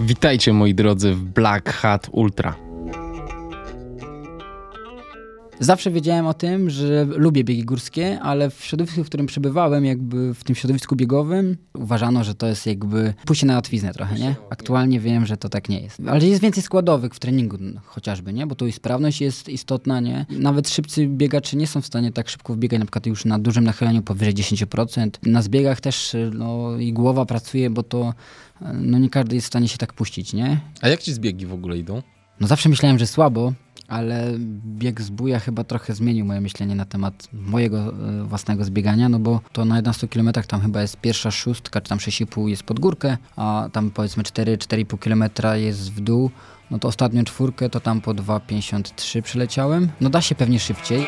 Witajcie moi drodzy w Black Hat Ultra. Zawsze wiedziałem o tym, że lubię biegi górskie, ale w środowisku, w którym przebywałem, jakby w tym środowisku biegowym, uważano, że to jest jakby pójście na łatwiznę trochę, nie? Aktualnie wiem, że to tak nie jest. Ale jest więcej składowych w treningu chociażby, nie? Bo tu i sprawność jest istotna, nie? Nawet szybcy biegacze nie są w stanie tak szybko wbiegać, na przykład już na dużym nachyleniu powyżej 10%. Na zbiegach też no, i głowa pracuje, bo to no nie każdy jest w stanie się tak puścić, nie? A jak ci zbiegi w ogóle idą? No zawsze myślałem, że słabo, ale bieg z buja chyba trochę zmienił moje myślenie na temat mojego e, własnego zbiegania, no bo to na 11 km tam chyba jest pierwsza szóstka, czy tam 6,5 jest pod górkę, a tam powiedzmy 4-4,5 km jest w dół. No to ostatnią czwórkę to tam po 2,53 przyleciałem. No da się pewnie szybciej.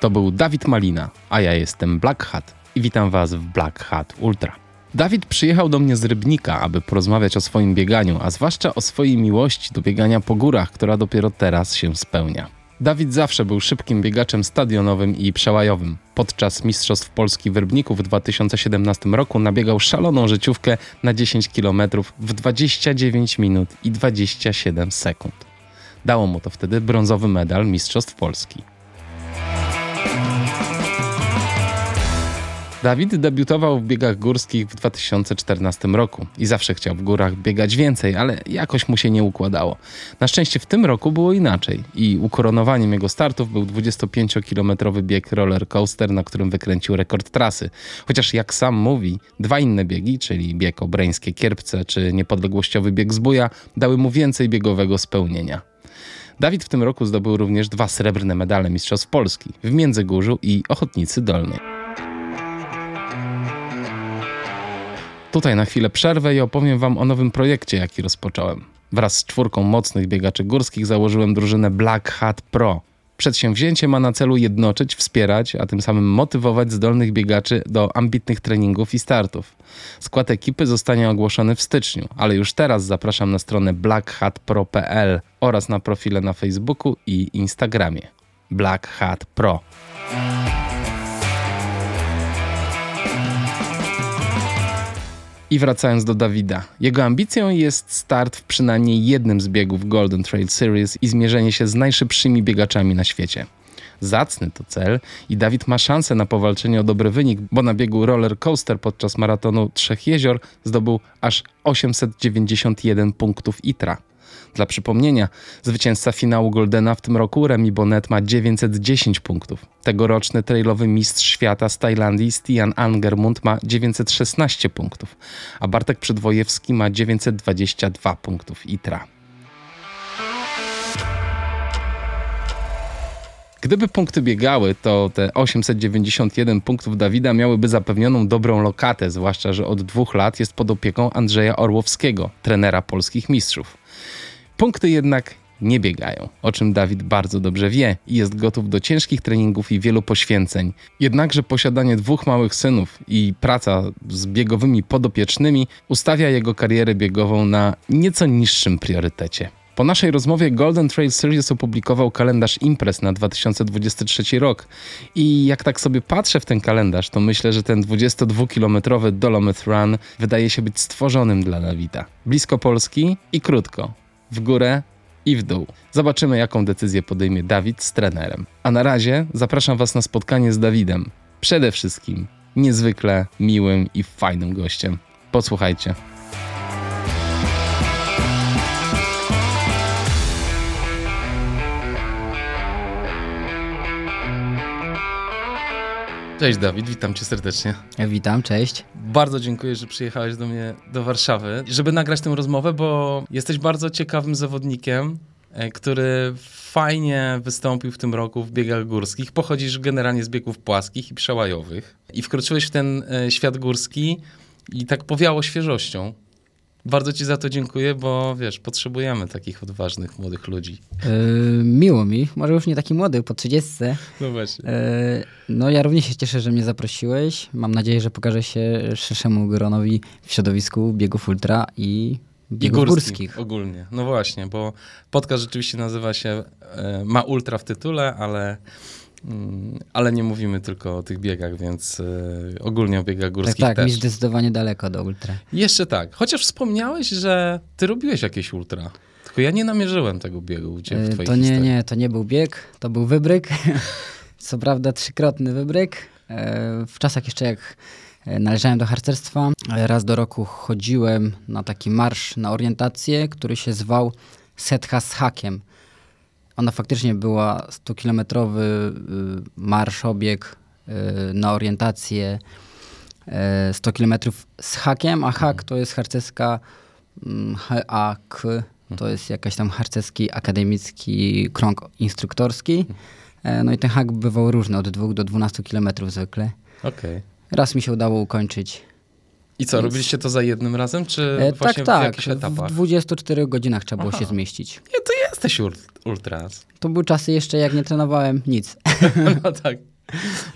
To był Dawid Malina, a ja jestem Black Hat i witam Was w Black Hat Ultra. Dawid przyjechał do mnie z Rybnika, aby porozmawiać o swoim bieganiu, a zwłaszcza o swojej miłości do biegania po górach, która dopiero teraz się spełnia. Dawid zawsze był szybkim biegaczem stadionowym i przełajowym. Podczas Mistrzostw Polski w Rybniku w 2017 roku nabiegał szaloną życiówkę na 10 km w 29 minut i 27 sekund. Dało mu to wtedy brązowy medal Mistrzostw Polski. Dawid debiutował w biegach górskich w 2014 roku i zawsze chciał w górach biegać więcej, ale jakoś mu się nie układało. Na szczęście w tym roku było inaczej i ukoronowaniem jego startów był 25-kilometrowy bieg roller coaster, na którym wykręcił rekord trasy. Chociaż jak sam mówi, dwa inne biegi, czyli bieg Obreńskie Kierpce czy niepodległościowy bieg Zbuja, dały mu więcej biegowego spełnienia. Dawid w tym roku zdobył również dwa srebrne medale Mistrzostw Polski w Międzygórzu i Ochotnicy Dolnej. Tutaj na chwilę przerwę i opowiem Wam o nowym projekcie, jaki rozpocząłem. Wraz z czwórką mocnych biegaczy górskich założyłem drużynę Black Hat Pro. Przedsięwzięcie ma na celu jednoczyć, wspierać, a tym samym motywować zdolnych biegaczy do ambitnych treningów i startów. Skład ekipy zostanie ogłoszony w styczniu, ale już teraz zapraszam na stronę blackhatpro.pl oraz na profile na Facebooku i Instagramie. Black Hat Pro. I wracając do Dawida. Jego ambicją jest start w przynajmniej jednym z biegów Golden Trail Series i zmierzenie się z najszybszymi biegaczami na świecie. Zacny to cel i Dawid ma szansę na powalczenie o dobry wynik, bo na biegu roller coaster podczas maratonu Trzech Jezior zdobył aż 891 punktów ITRA. Dla przypomnienia, zwycięzca finału Goldena w tym roku, Remy Bonnet, ma 910 punktów. Tegoroczny trailowy mistrz świata z Tajlandii, Stian Angermund, ma 916 punktów, a Bartek Przydwojewski ma 922 punktów ITRA. Gdyby punkty biegały, to te 891 punktów Dawida miałyby zapewnioną dobrą lokatę, zwłaszcza, że od dwóch lat jest pod opieką Andrzeja Orłowskiego, trenera polskich mistrzów. Punkty jednak nie biegają, o czym Dawid bardzo dobrze wie i jest gotów do ciężkich treningów i wielu poświęceń. Jednakże posiadanie dwóch małych synów i praca z biegowymi podopiecznymi ustawia jego karierę biegową na nieco niższym priorytecie. Po naszej rozmowie Golden Trail Series opublikował kalendarz imprez na 2023 rok i jak tak sobie patrzę w ten kalendarz, to myślę, że ten 22-kilometrowy Dolomith Run wydaje się być stworzonym dla Dawida. Blisko Polski i krótko w górę i w dół. Zobaczymy, jaką decyzję podejmie Dawid z trenerem. A na razie zapraszam Was na spotkanie z Dawidem. Przede wszystkim niezwykle miłym i fajnym gościem. Posłuchajcie. Cześć Dawid, witam cię serdecznie. Witam, cześć. Bardzo dziękuję, że przyjechałeś do mnie do Warszawy, żeby nagrać tę rozmowę, bo jesteś bardzo ciekawym zawodnikiem, e, który fajnie wystąpił w tym roku w biegach górskich. Pochodzisz generalnie z biegów płaskich i przełajowych i wkroczyłeś w ten e, świat górski i tak powiało świeżością. Bardzo Ci za to dziękuję, bo wiesz, potrzebujemy takich odważnych młodych ludzi. Yy, miło mi, może już nie taki młody, po 30. No właśnie. Yy, no ja również się cieszę, że mnie zaprosiłeś. Mam nadzieję, że pokażę się szerszemu gronowi w środowisku biegów ultra i biegów I górskich. górskich. Ogólnie, no właśnie, bo podcast rzeczywiście nazywa się, e, ma ultra w tytule, ale Ale nie mówimy tylko o tych biegach, więc e, ogólnie o biegach Tak, górskich tak, też. mi zdecydowanie daleko do ultra. Jeszcze tak. Chociaż wspomniałeś, że ty robiłeś jakieś ultra. Tylko ja nie namierzyłem tego biegu u ciebie w E, twojej To nie, historii. nie, to nie był bieg, to był wybryk. Co prawda trzykrotny wybryk. E, W czasach jeszcze jak należałem do harcerstwa, raz do roku chodziłem na taki marsz na orientację, który się zwał Setka z hakiem. Ona faktycznie była 100-kilometrowy y, marsz, obieg y, na orientację e, 100 kilometrów z hakiem, a hak to jest harcerska mm, HAK, to jest jakaś tam harcerski akademicki krąg instruktorski. E, No i ten hak bywał różny, od 2 do 12 kilometrów zwykle. Okej. Raz mi się udało ukończyć. I co, robiliście to za jednym razem, czy E, właśnie tak, tak. w jakichś etapach? W 24 godzinach trzeba było Aha. się zmieścić. Nie, to jesteś ul- ultras. To były czasy jeszcze, jak nie trenowałem nic. No tak.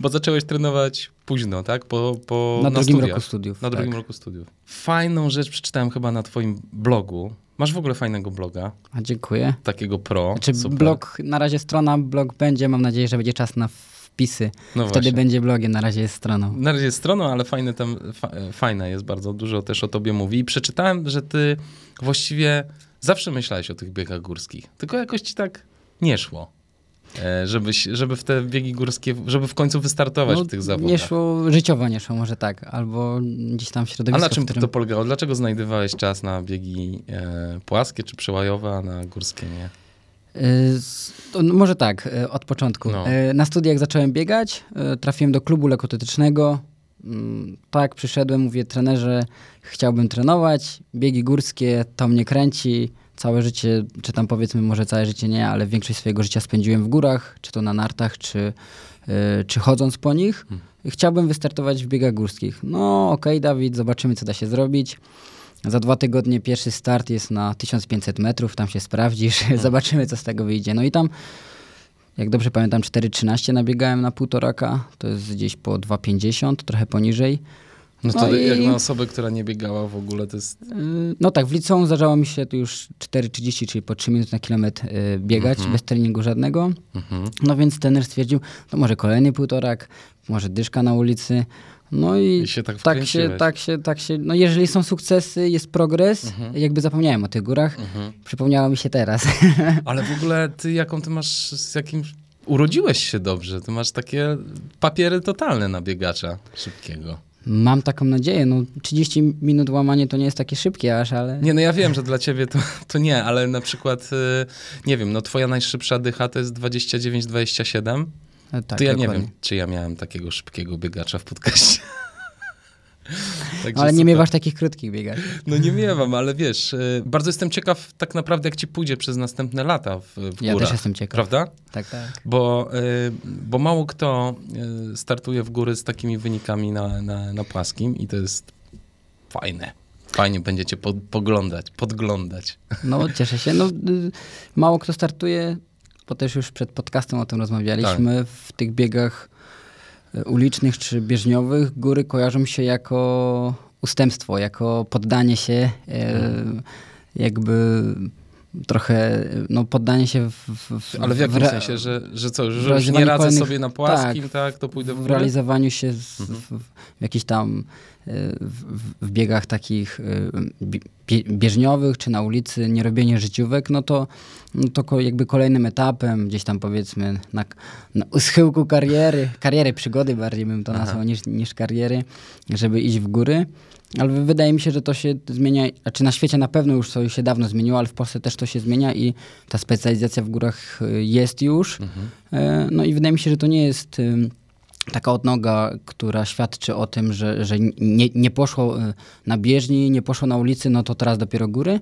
Bo zacząłeś trenować późno, tak? Po, po, Na drugim studiach. roku studiów. Na tak. drugim roku studiów. Fajną rzecz przeczytałem chyba na twoim blogu. Masz w ogóle fajnego bloga, A dziękuję. takiego pro. Znaczy super. blog, na razie strona, blog będzie, mam nadzieję, że będzie czas na wpisy. No Wtedy właśnie. będzie blogiem, na razie jest stroną. Na razie jest stroną, ale fajne tam, fa, fajna jest bardzo, dużo też o tobie mówi. I przeczytałem, że ty właściwie zawsze myślałeś o tych biegach górskich, tylko jakoś ci tak nie szło. E, Żebyś, żeby w te biegi górskie, żeby w końcu wystartować w tych zawodach. No, nie szło, życiowo nie szło, może tak, albo gdzieś tam w A środowisku, na czym którym... to polegało? Dlaczego znajdowałeś czas na biegi e, płaskie czy przełajowe, a na górskie nie? Y, może tak, y, od początku. No. Y, Na studiach zacząłem biegać, trafiłem do klubu lekkoatletycznego. Mm, Tak, przyszedłem, mówię, trenerze, chciałbym trenować, biegi górskie, to mnie kręci. Całe życie, czy tam powiedzmy może całe życie nie, ale większość swojego życia spędziłem w górach, czy to na nartach, czy, czy chodząc po nich. Chciałbym wystartować w biegach górskich. No okej, Dawid, zobaczymy, co da się zrobić. Za dwa tygodnie pierwszy start jest na 1500 metrów, tam się sprawdzisz, zobaczymy, co z tego wyjdzie. No i tam, jak dobrze pamiętam, 4,13 nabiegałem na półtoraka, to jest gdzieś po 2,50, trochę poniżej. No to No jak i- na osobę, która nie biegała w ogóle, to jest... Yy, No tak, w liceum zdarzało mi się tu już 4,30, czyli po 3 minuty na kilometr yy, biegać, bez treningu żadnego. Mhm. No więc trener stwierdził, to może kolejny półtorak, może dyszka na ulicy. No i, I się tak tak się, tak się, tak się, no jeżeli są sukcesy, jest progres, Mhm. jakby zapomniałem o tych górach, przypomniało mi się teraz. Ale w ogóle ty jaką ty masz, z jakim... Urodziłeś się dobrze, ty masz takie papiery totalne na biegacza szybkiego. Mam taką nadzieję, no 30 minut łamanie to nie jest takie szybkie aż, ale... Nie, no ja wiem, że dla ciebie to, to nie, ale na przykład, y, nie wiem, no twoja najszybsza dycha to jest 29-27. E, tak, to ja nie dokładnie. wiem, czy ja miałem takiego szybkiego biegacza w podcaście. Ale nie super. miewasz takich krótkich biegać. No nie miewam, ale wiesz, y, bardzo jestem ciekaw tak naprawdę, jak ci pójdzie przez następne lata w, w Ja górach. też jestem ciekaw. Prawda? Tak, tak. Bo, y, bo mało kto startuje w góry z takimi wynikami na, na, na płaskim i to jest fajne. Fajnie będziecie po, poglądać, podglądać. No cieszę się. No, y, mało kto startuje, bo też już przed podcastem o tym rozmawialiśmy. Tak. W tych biegach y, ulicznych czy bieżniowych góry kojarzą się jako ustępstwo, jako poddanie się, y, Mhm. jakby trochę no, poddanie się w, w, w, Ale w jakim re- sensie, że, że co, że już nie radzę sobie na płaskim, tak, to pójdę w w górę? realizowaniu się z, Mhm. w, w jakichś tam y, w, w- w biegach takich y, bie- bieżniowych czy na ulicy, nie robienie życiówek, no to, no to jakby kolejnym etapem, gdzieś tam powiedzmy na, na schyłku kariery, kariery, przygody bardziej bym to Aha. nazwał niż, niż kariery, żeby iść w góry. Ale wydaje mi się, że to się zmienia, znaczy na świecie na pewno już to się dawno zmieniło, ale w Polsce też to się zmienia i ta specjalizacja w górach y, jest już. Mhm. E, No i wydaje mi się, że to nie jest taka odnoga, która świadczy o tym, że, że nie, nie poszło y, na bieżni, nie poszło na ulicy, no to teraz dopiero góry.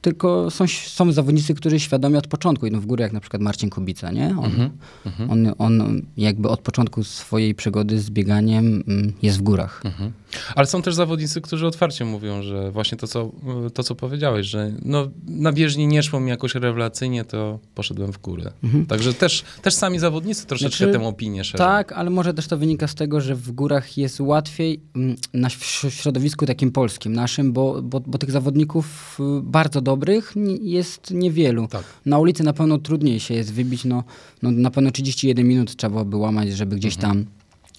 Tylko są, są zawodnicy, którzy świadomie od początku idą w górę, jak na przykład Marcin Kubica, nie? On, Mhm. on, on jakby od początku swojej przygody z bieganiem mm, jest w górach. Mhm. Ale są też zawodnicy, którzy otwarcie mówią, że właśnie to, co, to, co powiedziałeś, że no, na bieżni nie szło mi jakoś rewelacyjnie, to poszedłem w górę. Także też, też sami zawodnicy troszeczkę Znaczy, tę opinię szerzą. Tak, ale może też to wynika z tego, że w górach jest łatwiej mm, na w środowisku takim polskim, naszym, bo, bo, bo tych zawodników y, bardzo dobrych jest niewielu. Tak. Na ulicy na pewno trudniej się jest wybić, no, no na pewno 31 minut trzeba byłoby łamać, żeby gdzieś tam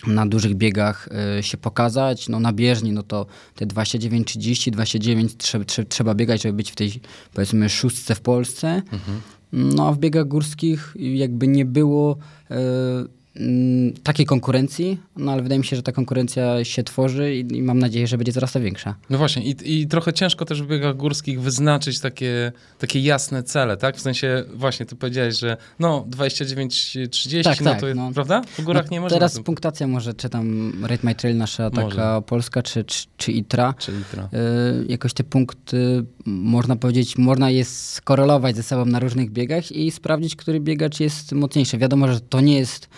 na dużych biegach y, się pokazać. No na bieżni, no to te 29-30, 29 trzeba, trzeba, trzeba biegać, żeby być w tej powiedzmy szóstce w Polsce. No a w biegach górskich jakby nie było e, takiej konkurencji, no ale wydaje mi się, że ta konkurencja się tworzy i, i mam nadzieję, że będzie coraz to większa. No właśnie, i, i trochę ciężko też w biegach górskich wyznaczyć takie, takie jasne cele, tak? W sensie, właśnie ty powiedziałeś, że no 29-30, Tak, no tak, to jest, no. prawda? W górach No, nie można. Teraz punktacja może, czy tam Rate My Trail, nasza taka Może. polska, czy, czy, czy ITRA. Czyli tra. E, jakoś te punkty, można powiedzieć, można je skorelować ze sobą na różnych biegach i sprawdzić, który biegacz jest mocniejszy. Wiadomo, że to nie jest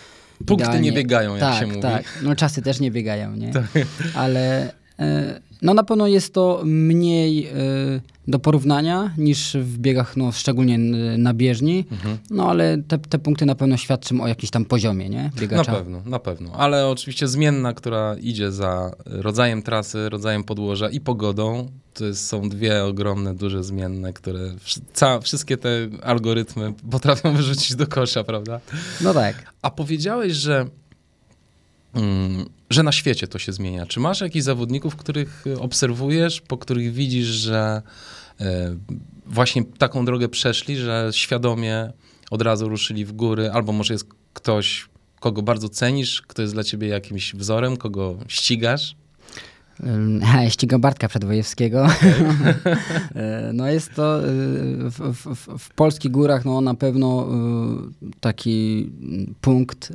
Punkty idealnie- nie biegają, jak tak, się mówi. Tak, no czasy też nie biegają, nie? Ale e, no na pewno jest to mniej e, do porównania niż w biegach, no szczególnie na bieżni, Mhm. no ale te, te punkty na pewno świadczą o jakimś tam poziomie, nie? Na Biegacza. pewno, na pewno. Ale oczywiście zmienna, która idzie za rodzajem trasy, rodzajem podłoża i pogodą, to są dwie ogromne, duże zmienne, które ca, wszystkie te algorytmy potrafią wyrzucić do kosza, prawda? No tak. A powiedziałeś, że, że na świecie to się zmienia. Czy masz jakichś zawodników, których obserwujesz, po których widzisz, że e, właśnie taką drogę przeszli, że świadomie od razu ruszyli w góry, albo może jest ktoś, kogo bardzo cenisz, kto jest dla ciebie jakimś wzorem, kogo ścigasz? Ym, Ha, ściga Bartka Przedwojewskiego. E, no jest to y, w, w, w, polskich górach no, na pewno y, taki punkt,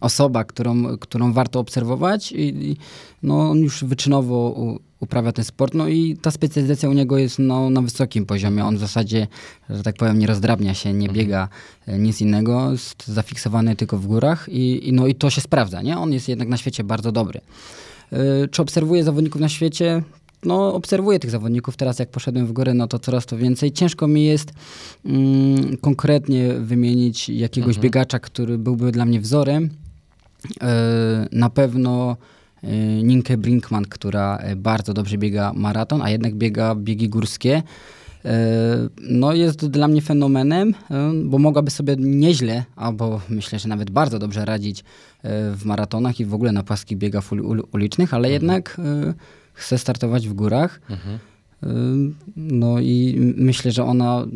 osoba, którą, którą warto obserwować i, no, on już wyczynowo uprawia ten sport, no i ta specjalizacja u niego jest no, na wysokim poziomie. On w zasadzie, że tak powiem, nie rozdrabnia się, nie biega e, nic innego, jest zafiksowany tylko w górach i, i, no, i to się sprawdza, nie? On jest jednak na świecie bardzo dobry. Y, Czy obserwuję zawodników na świecie? No, obserwuję tych zawodników. Teraz, jak poszedłem w górę, no to coraz to więcej. Ciężko mi jest mm, konkretnie wymienić jakiegoś biegacza, który byłby dla mnie wzorem. Y, Na pewno y, Ninkę Brinkman, która y, bardzo dobrze biega maraton, a jednak biega biegi górskie. No jest dla mnie fenomenem, y, bo mogłaby sobie nieźle, albo myślę, że nawet bardzo dobrze radzić y, w maratonach i w ogóle na płaskich biegach ul- ul- ulicznych, ale jednak y, chce startować w górach. Y, No i myślę, że ona,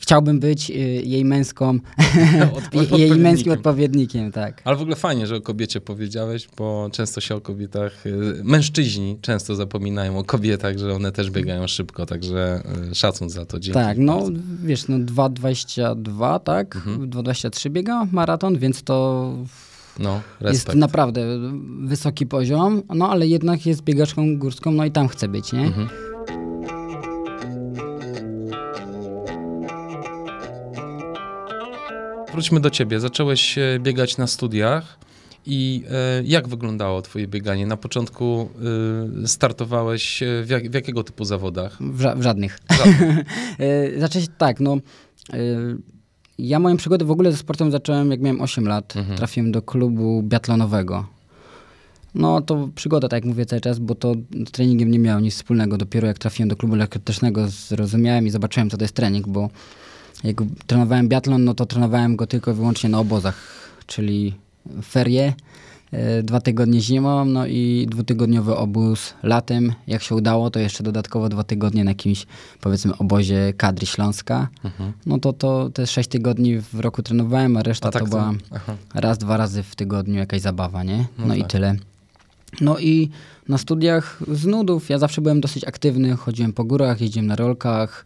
chciałbym być y, jej męską, jej męskim odpowiednikiem, tak. Ale w ogóle fajnie, że o kobiecie powiedziałeś, bo często się o kobietach, y, mężczyźni często zapominają o kobietach, że one też biegają szybko, także y, szacun za to. Dzięki Tak, no bardzo. wiesz, no 2,22, tak? Mhm. 2,23 biega maraton, więc to No, jest naprawdę wysoki poziom, no ale jednak jest biegaczką górską, no i tam chce być, nie? Mhm. Wróćmy do ciebie. Zacząłeś e, biegać na studiach i e, jak wyglądało twoje bieganie? Na początku e, startowałeś w, jak, w jakiego typu zawodach? W, ża- w żadnych. Żadnych. Zacząć tak, no. Ja moją przygodę w ogóle ze sportem zacząłem jak miałem 8 lat. Mhm. Trafiłem do klubu biatlonowego. No to przygoda, tak jak mówię cały czas, bo to z treningiem nie miało nic wspólnego. Dopiero jak trafiłem do klubu lekkoatletycznego zrozumiałem i zobaczyłem, co to jest trening, bo jak trenowałem biatlon, no to trenowałem go tylko i wyłącznie na obozach, czyli ferie, e, dwa tygodnie zimą, no i dwutygodniowy obóz latem. Jak się udało, to jeszcze dodatkowo dwa tygodnie na jakimś, powiedzmy, obozie kadry Śląska. Mhm. No to, to te sześć tygodni w roku trenowałem, a reszta A tak to to- była aha. raz, dwa razy w tygodniu jakaś zabawa, nie? No No, i tak. tyle. No i na studiach z nudów ja zawsze byłem dosyć aktywny, chodziłem po górach, jeździłem na rolkach,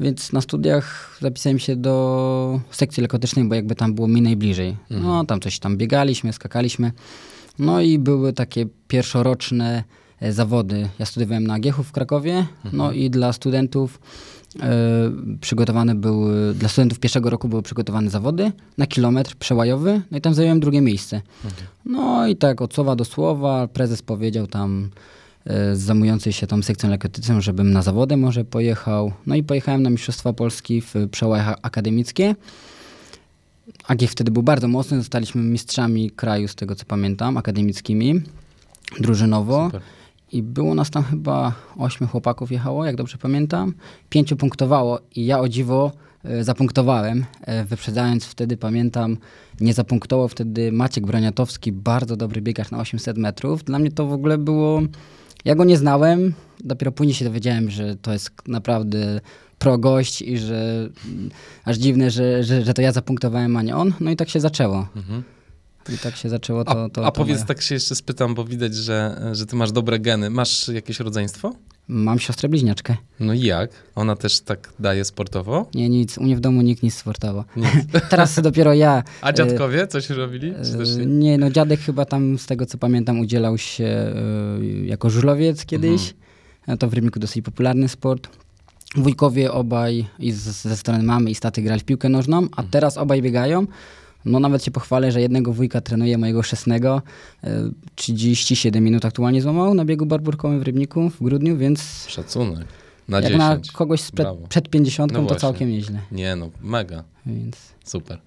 więc na studiach zapisałem się do sekcji lekotycznej, bo jakby tam było mi najbliżej. No tam coś tam biegaliśmy, skakaliśmy. No i były takie pierwszoroczne e, zawody. Ja studiowałem na Giechu w Krakowie, no i dla studentów e, przygotowane były, dla studentów pierwszego roku były przygotowane zawody na kilometr przełajowy, no i tam zająłem drugie miejsce. No i tak od słowa do słowa prezes powiedział tam zajmującej się tą sekcją lekkoatletyczną, żebym na zawody może pojechał. No i pojechałem na Mistrzostwa Polski w przełajach akademickie. AGF wtedy był bardzo mocny, zostaliśmy mistrzami kraju, z tego co pamiętam, akademickimi, drużynowo. Super. i było nas tam chyba ośmiu chłopaków jechało, jak dobrze pamiętam. Pięciu punktowało i ja o dziwo e, zapunktowałem, e, wyprzedzając wtedy, pamiętam, nie zapunktował wtedy Maciek Broniatowski, bardzo dobry biegacz na 800 metrów. Dla mnie to w ogóle było... Ja go nie znałem, dopiero później się dowiedziałem, że to jest naprawdę pro gość i że mm, aż dziwne, że, że, że to ja zapunktowałem, a nie on. No i tak się zaczęło. I tak się zaczęło to. A, to, a to powiedz, moje- tak się jeszcze spytam, bo widać, że, że ty masz dobre geny. Masz jakieś rodzeństwo? Mam siostrę bliźniaczkę. No i jak? Ona też tak daje sportowo? Nie, nic. U mnie w domu nikt nic sportowo. Nic. Teraz dopiero ja. A dziadkowie coś robili? E, nie? Nie, no dziadek chyba tam, z tego co pamiętam, udzielał się e, jako żużlowiec kiedyś. Mhm. E, To w Rybniku dosyć popularny sport. Wujkowie obaj i z, ze strony mamy i z taty grali w piłkę nożną, Mhm. a teraz obaj biegają. No nawet się pochwalę, że jednego wujka trenuje, mojego chrzestnego. E, 37 minut aktualnie złamał na biegu barburkowym w Rybniku w grudniu, więc Szacunek. Na jak 10. na kogoś sprzed, Brawo. przed 50 No to właśnie. całkiem nieźle. Nie no, mega. Więc... Super.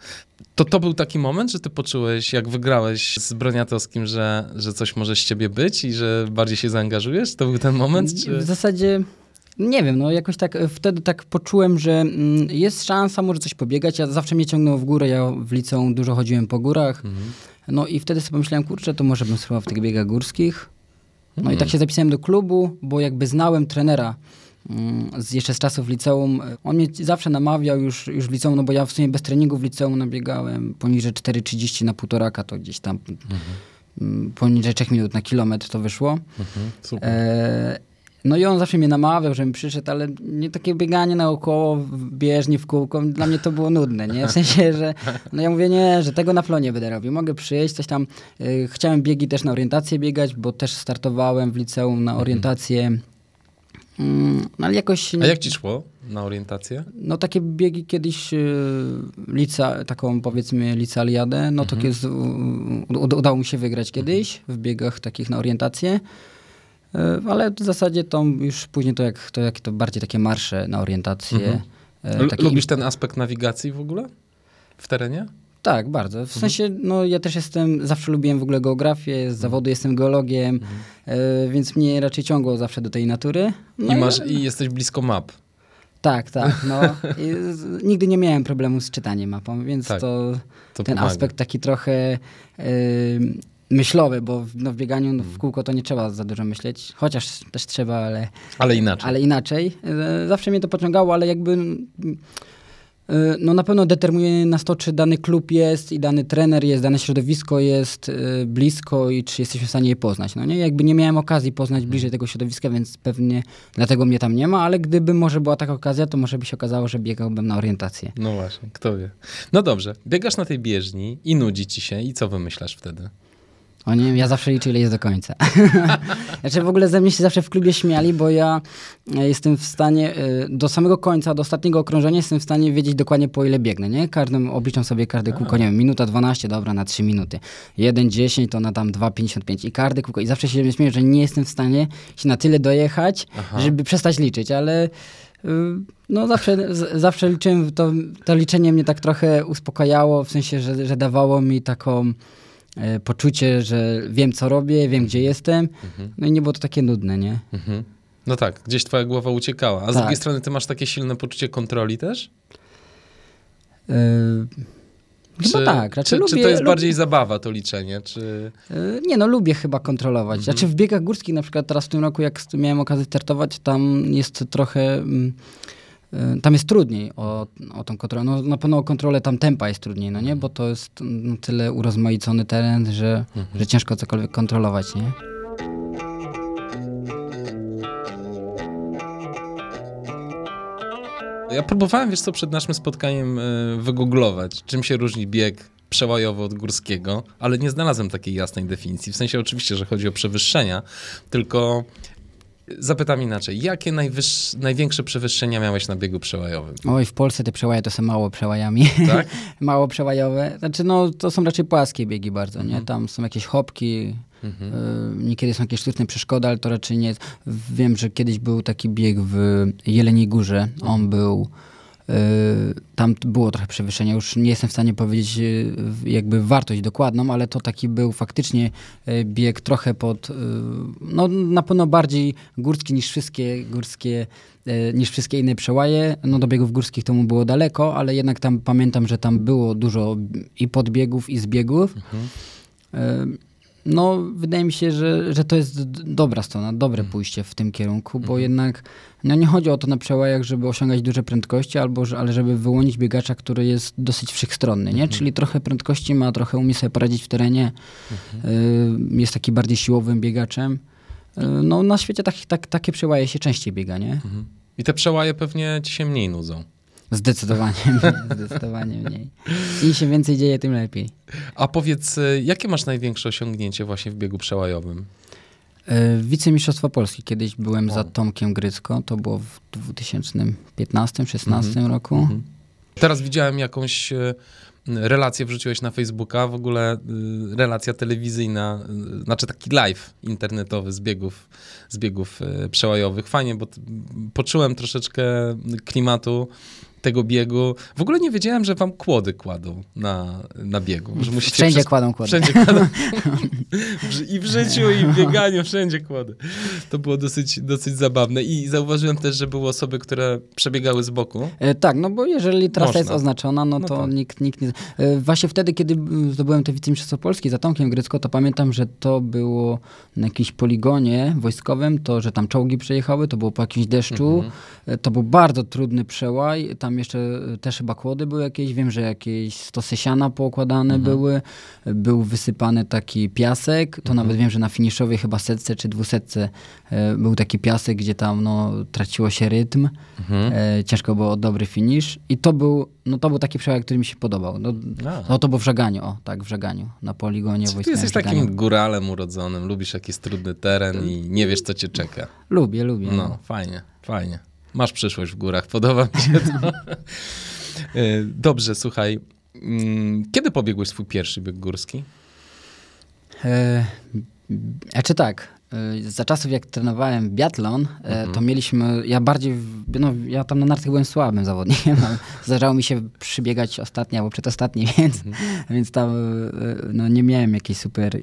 To to był taki moment, że ty poczułeś, jak wygrałeś z Broniatowskim, że, że coś może z ciebie być i że bardziej się zaangażujesz? To był ten moment? Czy... W zasadzie nie wiem, no jakoś tak e, wtedy tak poczułem, że mm, jest szansa, może coś pobiegać. Ja zawsze mnie ciągnęło w górę, ja w liceum dużo chodziłem po górach. Mhm. No i wtedy sobie pomyślałem, kurczę, to może bym spróbował w tych biegach górskich. No Mhm. i tak się zapisałem do klubu, bo jakby znałem trenera mm, z jeszcze z czasów liceum. On mnie zawsze namawiał już, już w liceum, no bo ja w sumie bez treningu w liceum nabiegałem poniżej 4,30 na półtoraka, to gdzieś tam mm, poniżej 3 minut na kilometr to wyszło. Mhm. Super. E, no i on zawsze mnie namawiał, żebym przyszedł, ale nie takie bieganie naokoło, w- bieżni w kółko, dla mnie to było nudne, nie? W sensie, że no ja mówię, nie, że tego na plonie będę robił. Mogę przyjść, coś tam. e, chciałem biegi też na orientację biegać, bo też startowałem w liceum na orientację. Mm, no ale jakoś... A jak ci szło na orientację? No takie biegi kiedyś y, lica, taką powiedzmy licealiadę, no to Mhm. udało mi się wygrać kiedyś w biegach takich na orientację. Y, Ale w zasadzie to już później to jak to, jak to bardziej takie marsze na orientację. Mhm. L- takie Lubisz ten aspekt nawigacji w ogóle? W terenie? Tak, bardzo. Mhm. W sensie, no ja też jestem, zawsze lubiłem w ogóle geografię, z zawodu jestem geologiem, y, więc mnie raczej ciągło zawsze do tej natury. No Mhm. I, masz, I jesteś blisko map. Tak, tak. No. I z, nigdy nie miałem problemu z czytaniem mapą, więc Tak, to, To ten pomaga. aspekt taki trochę y, myślowy, bo w, no, w bieganiu no, w kółko to nie trzeba za dużo myśleć, chociaż też trzeba, ale, Ale inaczej. ale inaczej. Y, zawsze mnie to pociągało, ale jakby y, no na pewno determinuje nas to, czy dany klub jest i dany trener jest, dane środowisko jest y, blisko i czy jesteśmy w stanie je poznać. No nie, jakby nie miałem okazji poznać Mhm. bliżej tego środowiska, więc pewnie dlatego mnie tam nie ma, ale gdyby może była taka okazja, to może by się okazało, że biegałbym na orientację. No właśnie, kto wie. No dobrze, biegasz na tej bieżni i nudzi ci się i co wymyślasz wtedy? O nie, ja zawsze liczę, ile jest do końca. znaczy w ogóle ze mnie się zawsze w klubie śmiali, bo ja e, jestem w stanie e, do samego końca, do ostatniego okrążenia jestem w stanie wiedzieć dokładnie po ile biegnę, nie? Każdym, obliczam sobie każde kółko, nie wiem, minuta 12, dobra, na 3 minuty. 1,10 to na tam 2,55 i każde kółko. I zawsze się śmieję, że nie jestem w stanie się na tyle dojechać, Aha. żeby przestać liczyć, ale... y, No zawsze, z, zawsze liczyłem, to, to liczenie mnie tak trochę uspokajało, w sensie, że, że dawało mi taką e, poczucie, że wiem co robię, wiem gdzie jestem. No i nie było to takie nudne, nie? Mhm. No tak, gdzieś twoja głowa uciekała. A z Tak. drugiej strony ty masz takie silne poczucie kontroli też? E, Chyba tak. Raczej czy, lubię, czy to jest lubię, bardziej zabawa to liczenie? Czy... e, Nie no, lubię chyba kontrolować. Znaczy w biegach górskich na przykład teraz w tym roku, jak miałem okazję startować, tam jest trochę... mm, e, Tam jest trudniej o, o tą kontrolę. No, na pewno o kontrolę tam tempa jest trudniej, no nie? Bo to jest no, tyle urozmaicony teren, że, że ciężko cokolwiek kontrolować, nie? Ja próbowałem, wiesz co, przed naszym spotkaniem y, wygooglować, czym się różni bieg przełajowy od górskiego, ale nie znalazłem takiej jasnej definicji. W sensie oczywiście, że chodzi o przewyższenia, tylko zapytam inaczej. Jakie największe przewyższenia miałeś na biegu przełajowym? Oj, w Polsce te przełaje to są mało przełajami. Tak? mało przełajowe. Znaczy, no, to są raczej płaskie biegi bardzo, Mhm. nie? Tam są jakieś hopki, y, niekiedy są jakieś sztuczne przeszkody, ale to raczej nie jest. Wiem, że kiedyś był taki bieg w Jeleniej Górze. Mhm. On był Tam było trochę przewyższenia. Już nie jestem w stanie powiedzieć y, jakby wartość dokładną, ale to taki był faktycznie y, bieg trochę pod, y, no na pewno bardziej górski niż wszystkie górskie, niż wszystkie inne przełaje. No do biegów górskich to mu było daleko, ale jednak tam pamiętam, że tam było dużo i podbiegów i zbiegów. Mhm. No, wydaje mi się, że, że to jest dobra strona, dobre mhm. pójście w tym kierunku, bo mhm. jednak no nie chodzi o to na przełajach, żeby osiągać duże prędkości, albo, ale żeby wyłonić biegacza, który jest dosyć wszechstronny, nie? Czyli trochę prędkości ma, trochę umie sobie poradzić w terenie, y, jest taki bardziej siłowym biegaczem. Y, no na świecie tak, tak, takie przełaje się częściej biega, nie? I te przełaje pewnie ci się mniej nudzą. Zdecydowanie. Zdecydowanie mniej. Im się więcej dzieje, tym lepiej. A powiedz, y, jakie masz największe osiągnięcie właśnie w biegu przełajowym? Y, wicemistrzostwo Polski. Kiedyś byłem o. za Tomkiem Grycko. To było w 2015-16 mhm. roku. Mhm. Teraz widziałem jakąś y, relację wrzuciłeś na Facebooka, w ogóle relacja telewizyjna, znaczy taki live internetowy z biegów, z biegów przełajowych. Fajnie, bo poczułem troszeczkę klimatu tego biegu. W ogóle nie wiedziałem, że wam kłody kładą na, na biegu. Że musicie wszędzie przez... kładą kłody. Wszędzie kładą. I w życiu, i w bieganiu, wszędzie kłody. To było dosyć, dosyć zabawne. I zauważyłem też, że były osoby, które przebiegały z boku. E, tak, no bo jeżeli trasa Można. jest oznaczona, no, no to tak. nikt, nikt nie... E, właśnie wtedy, kiedy zdobyłem te wicemistrzostwo Polski za Tomkiem Grycko, to pamiętam, że to było na jakimś poligonie wojskowym, to, że tam czołgi przejechały, to było po jakimś deszczu. Mhm. E, to był bardzo trudny przełaj. Tam jeszcze e, też chyba kłody były jakieś, wiem, że jakieś stosy siana poukładane mhm. były, był wysypany taki piasek, to mhm. nawet wiem, że na finiszowej chyba setce czy dwusetce e, był taki piasek, gdzie tam no, traciło się rytm, mhm. e, ciężko było o dobry finisz i to był, no, to był taki przełaj, który mi się podobał. No, no to było w Żeganiu, o tak, w Żeganiu, na poligonie. Ty jesteś takim góralem urodzonym, lubisz jakiś trudny teren i nie wiesz, co cię czeka. Lubię, lubię. No, fajnie, fajnie. Masz przyszłość w górach, podoba mi się to. E, dobrze, słuchaj. Mm, kiedy pobiegłeś swój pierwszy bieg górski? E, a czy tak, za czasów jak trenowałem biatlon, e, mhm. to mieliśmy, ja bardziej, no ja tam na nartach byłem słabym zawodnikiem, zdarzało mi się przybiegać ostatni albo przedostatni, więc, mhm. więc tam no, nie miałem jakichś super,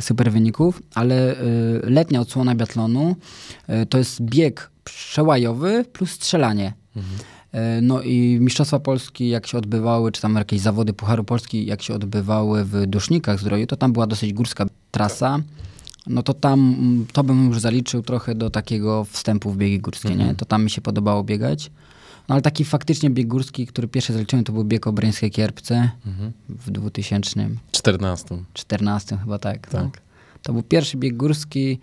super wyników, ale letnia odsłona biatlonu to jest bieg przełajowy plus strzelanie. Mhm. No i Mistrzostwa Polski, jak się odbywały, czy tam jakieś zawody Pucharu Polski, jak się odbywały w Dusznikach Zdroju, to tam była dosyć górska trasa. No to tam, mm, to bym już zaliczył trochę do takiego wstępu w biegi górskie, mhm. nie? To tam mi się podobało biegać. No ale taki faktycznie bieg górski, który pierwszy zaliczyłem, to był bieg o Bryńskiej Kierpce mhm. w 2014. 14 chyba tak. tak. No. To był pierwszy bieg górski.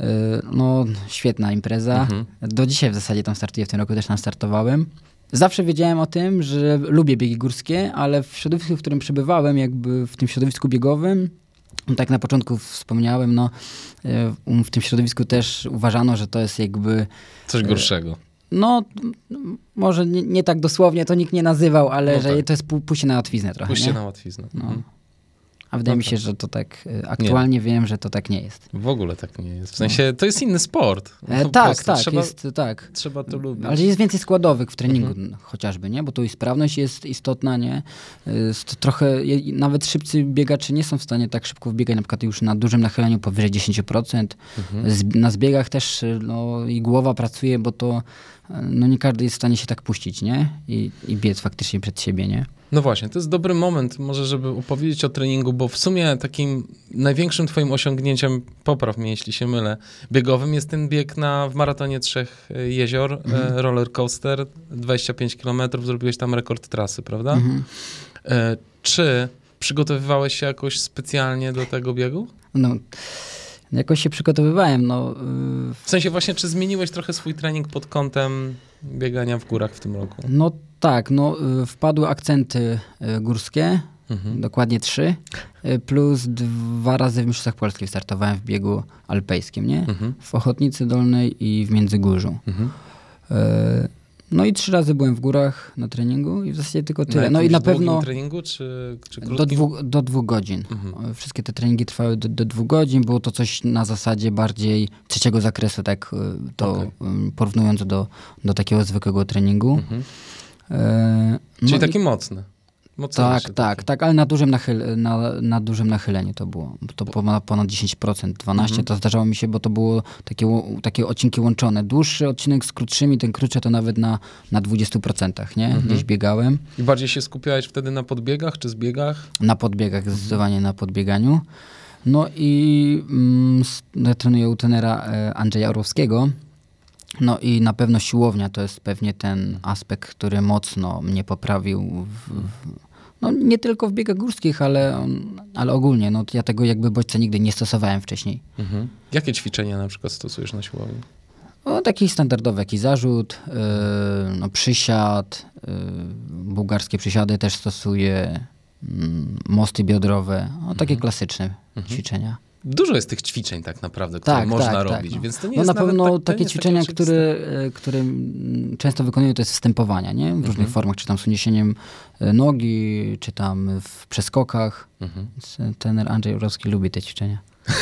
Y, no, świetna impreza. Mhm. Do dzisiaj w zasadzie tam startuję, w tym roku też tam startowałem. Zawsze wiedziałem o tym, że lubię biegi górskie, ale w środowisku, w którym przebywałem, jakby w tym środowisku biegowym, no tak na początku wspomniałem, no um, w tym środowisku też uważano, że to jest jakby... Coś y, gorszego. No, może nie, nie tak dosłownie to nikt nie nazywał, ale no że tak. to jest pójście na łatwiznę trochę. Pójście nie? na łatwiznę. No. A wydaje no mi się, że to tak, y, aktualnie nie. wiem, że to tak nie jest. W ogóle tak nie jest. W sensie, to jest inny sport. E, tak, tak, trzeba, jest, tak. Trzeba to lubić. Ale jest więcej składowych w treningu mhm. chociażby, nie? Bo tu i sprawność jest istotna, nie? Jest trochę, nawet szybcy biegacze nie są w stanie tak szybko wbiegać, na przykład już na dużym nachyleniu powyżej 10%. Mhm. Na zbiegach też no, i głowa pracuje, bo to no nie każdy jest w stanie się tak puścić, nie? I, i biec faktycznie przed siebie, nie? No właśnie, to jest dobry moment może, żeby opowiedzieć o treningu, bo w sumie takim największym twoim osiągnięciem, popraw mnie jeśli się mylę, biegowym jest ten bieg na, w maratonie Trzech Jezior, e, mhm. roller coaster, 25 km, zrobiłeś tam rekord trasy, prawda? Mhm. E, czy przygotowywałeś się jakoś specjalnie do tego biegu? No, jakoś się przygotowywałem. No, yy... W sensie właśnie, czy zmieniłeś trochę swój trening pod kątem biegania w górach w tym roku? No tak, no y, wpadły akcenty y, górskie, mhm. dokładnie trzy, y, plus dwa razy w Mistrzostwach Polskich startowałem w biegu alpejskim, nie? Mhm. W Ochotnicy Dolnej i w Międzygórzu. Mhm. No i trzy razy byłem w górach na treningu i w zasadzie tylko tyle. Na no i na pewno. treningu czy, czy do, dwóch, do dwóch godzin. Mhm. Wszystkie te treningi trwały do, do, dwóch godzin. Było to coś na zasadzie bardziej trzeciego zakresu, tak to okay. porównując do, do takiego zwykłego treningu. Mhm. E, Czyli no i- taki mocny. Tak, tak, tak, ale na dużym, nachyl, na, na dużym nachyleniu to było. To ponad, ponad 10%, 12% to zdarzało mi się, bo to było takie, takie odcinki łączone. Dłuższy odcinek z krótszymi, ten krótszy to nawet na, na 20%, nie? Gdzieś biegałem. I bardziej się skupiałeś wtedy na podbiegach czy zbiegach? Na podbiegach, zdecydowanie na podbieganiu. No i mm, trenuję u trenera e, Andrzeja Orłowskiego. No i na pewno siłownia to jest pewnie ten aspekt, który mocno mnie poprawił. W, w, no nie tylko w biegach górskich, ale, ale ogólnie. No, ja tego jakby bodźca nigdy nie stosowałem wcześniej. Mhm. Jakie ćwiczenia na przykład stosujesz na siłowni? No, taki standardowy, jaki zarzut, yy, no, przysiad, yy, bułgarskie przysiady też stosuję, mm, mosty biodrowe, no, takie klasyczne ćwiczenia. Dużo jest tych ćwiczeń tak naprawdę, które Tak, można tak, tak, robić, no. więc to nie no jest na pewno tak, takie ćwiczenia, oczywiste. które, e, które często wykonuję, to jest stępowania, nie? W Mhm. różnych formach, czy tam z uniesieniem e, nogi, czy tam w przeskokach. Mhm. E, Trener Andrzej Jurowski lubi te ćwiczenia.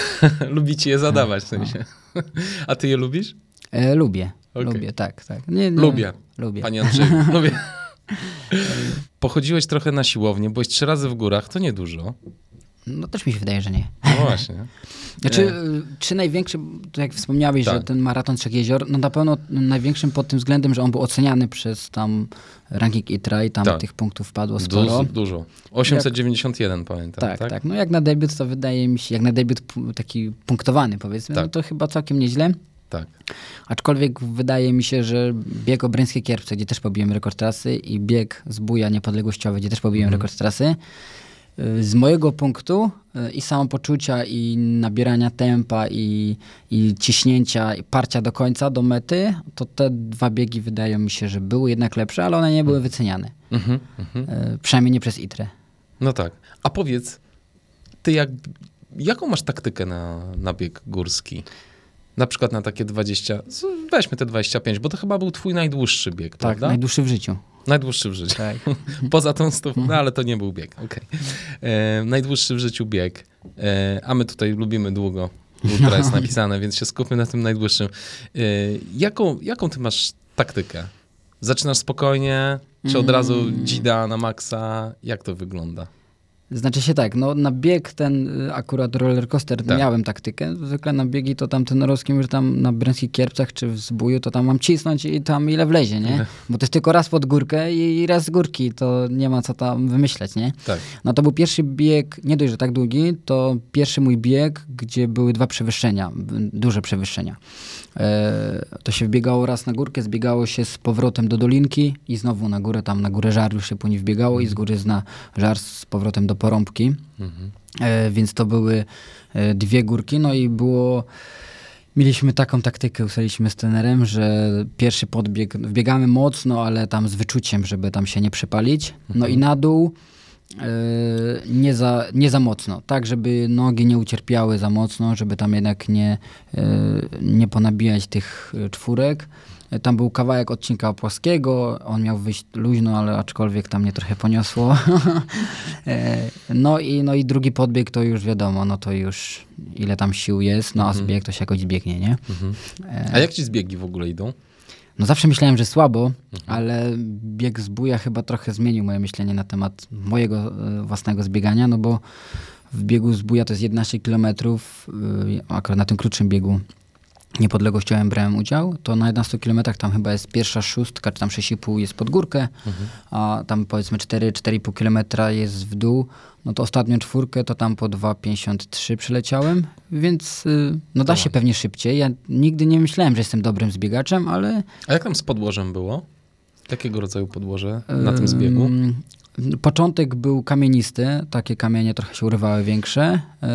Lubicie je zadawać w No. sensie. A ty je lubisz? E, lubię, Okej. lubię, tak, tak. Nie, nie, Lubię. Lubię. Panie Andrzeju, lubię. Pochodziłeś trochę na siłownię, byłeś trzy razy w górach, to niedużo. No też mi się wydaje, że nie. No właśnie. Znaczy, e, czy największy, to jak wspomniałeś, Tak. że ten maraton Trzech Jezior, no na pewno największym pod tym względem, że on był oceniany przez tam ranking ITRA i tam Tak. tych punktów padło sporo. Dużo, dużo. 891 pamiętam, Tak, tak? tak, No jak na debiut to wydaje mi się, jak na debiut taki punktowany powiedzmy, Tak. no to chyba całkiem nieźle. Tak. Aczkolwiek wydaje mi się, że bieg Obręskie Kierpce, gdzie też pobiłem rekord trasy i bieg z Buja Niepodległościowy, gdzie też pobiłem Mhm. rekord trasy, y, z mojego punktu y, i samopoczucia i nabierania tempa i, i ciśnięcia i parcia do końca, do mety, to te dwa biegi wydają mi się, że były jednak lepsze, ale one nie były wyceniane. Mhm, mhm. Y, Przynajmniej nie przez ITRE. No tak. A powiedz, ty jak, jaką masz taktykę na, na bieg górski? Na przykład na takie 20, z- weźmy te 25, bo to chyba był twój najdłuższy bieg, Tak, prawda? najdłuższy w życiu. Najdłuższy w życiu. Tak. Poza tą stówką, no ale to nie był bieg, okej. E, Najdłuższy w życiu bieg, e, a my tutaj lubimy długo. Ultra jest napisane, więc się skupmy na tym najdłuższym. E, jaką, jaką ty masz taktykę? Zaczynasz spokojnie, czy od razu Mm. dzida na maksa? Jak to wygląda? Znaczy się tak, no na bieg ten y, akurat roller coaster Tak. miałem taktykę. Zwykle na biegi to tam tenorowskim, że tam na Bręskich Kierpcach czy w Zbóju to tam mam cisnąć i tam ile wlezie, nie? Bo to jest tylko raz pod górkę i raz z górki, to nie ma co tam wymyśleć, nie? Tak. No to był pierwszy bieg, nie dość, że tak długi, to pierwszy mój bieg, gdzie były dwa przewyższenia, duże przewyższenia. E, to się wbiegało raz na górkę, zbiegało się z powrotem do dolinki i znowu na górę, tam na górę żar już się później wbiegało i z góry zna żar z powrotem do porąbki. Mhm. E, więc to były e, dwie górki, no i było... Mieliśmy taką taktykę, ustaliliśmy z trenerem, że pierwszy podbieg, wbiegamy mocno, ale tam z wyczuciem, żeby tam się nie przepalić. No i na dół nie, za, nie za mocno, tak żeby nogi nie ucierpiały za mocno, żeby tam jednak nie, e, nie ponabijać tych e, czwórek. E, Tam był kawałek odcinka płaskiego, on miał wyjść luźno, ale aczkolwiek tam mnie trochę poniosło. E, no, i, no i drugi podbieg to już wiadomo, no to już ile tam sił jest, no a zbieg to się jakoś zbiegnie, nie? E, A jak ci zbiegi w ogóle idą? No zawsze myślałem, że słabo, Mhm. ale bieg z buja chyba trochę zmienił moje myślenie na temat mojego e, własnego zbiegania, no bo w biegu z buja to jest 11 km, akurat na tym krótszym biegu niepodległościowym brałem udział, to na 11 km tam chyba jest pierwsza szóstka, czy tam 6,5 jest pod górkę, a tam powiedzmy 4-4,5 km jest w dół, no to ostatnią czwórkę to tam po 2,53 przyleciałem, więc y, no da się pewnie szybciej. Ja nigdy nie myślałem, że jestem dobrym zbiegaczem, ale A jak tam z podłożem było? Jakiego rodzaju podłoże na tym zbiegu? Początek był kamienisty, takie kamienie trochę się urywały większe, yy,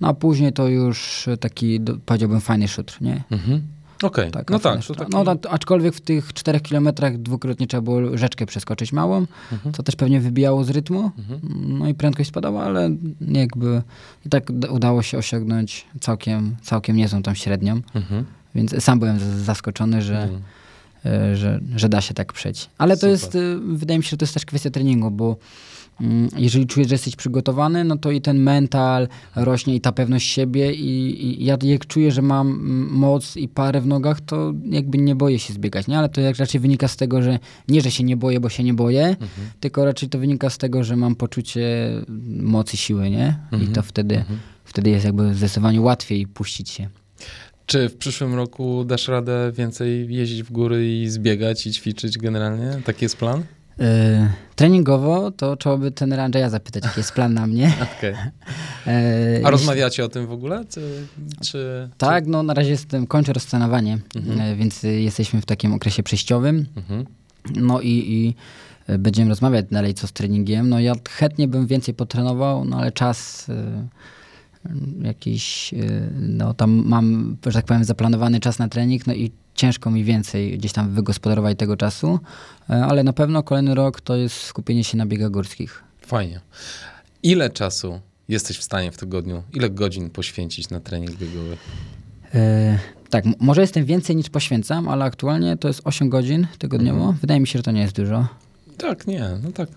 no a później to już taki, powiedziałbym, fajny szutr, nie? Mhm. Okej, Tak, no tak. To szutr. taki... No, aczkolwiek w tych czterech kilometrach dwukrotnie trzeba było rzeczkę przeskoczyć małą, Mhm. co też pewnie wybijało z rytmu, no i prędkość spadała, ale jakby i tak udało się osiągnąć całkiem, całkiem niezłą tam średnią, Mhm. więc sam byłem zaskoczony, że, Mhm. e, że, że da się tak przejść. Ale to Super. jest, e, wydaje mi się, że to jest też kwestia treningu, bo mm, jeżeli czujesz, że jesteś przygotowany, no to i ten mental rośnie i ta pewność siebie i, i ja jak czuję, że mam mm, moc i parę w nogach, to jakby nie boję się zbiegać, nie? Ale to jak raczej wynika z tego, że nie, że się nie boję, bo się nie boję, tylko raczej to wynika z tego, że mam poczucie mocy, siły, nie? I to wtedy, wtedy jest jakby zdecydowanie łatwiej puścić się. Czy w przyszłym roku dasz radę więcej jeździć w góry i zbiegać i ćwiczyć generalnie? Taki jest plan? Yy, treningowo to trzeba by trenera Andrzeja zapytać, jaki jest plan na mnie. Yy, A rozmawiacie o tym w ogóle? Czy, czy, Tak, no na razie jestem, kończę rozstanowanie, Mhm. yy, więc jesteśmy w takim okresie przejściowym. Czy... Mhm. No i, i będziemy rozmawiać dalej co z treningiem. No ja chętnie bym więcej potrenował, no ale czas y, y, jakiś, y, no tam mam, że tak powiem, zaplanowany czas na trening, no i ciężko mi więcej gdzieś tam wygospodarować tego czasu, y, ale na pewno kolejny rok to jest skupienie się na biegach górskich. Fajnie. Ile czasu jesteś w stanie w tygodniu, ile godzin poświęcić na trening biegowy? E, tak, może jestem więcej niż poświęcam, ale aktualnie to jest 8 godzin tygodniowo. Wydaje mi się, że to nie jest dużo. Tak, nie, no tak.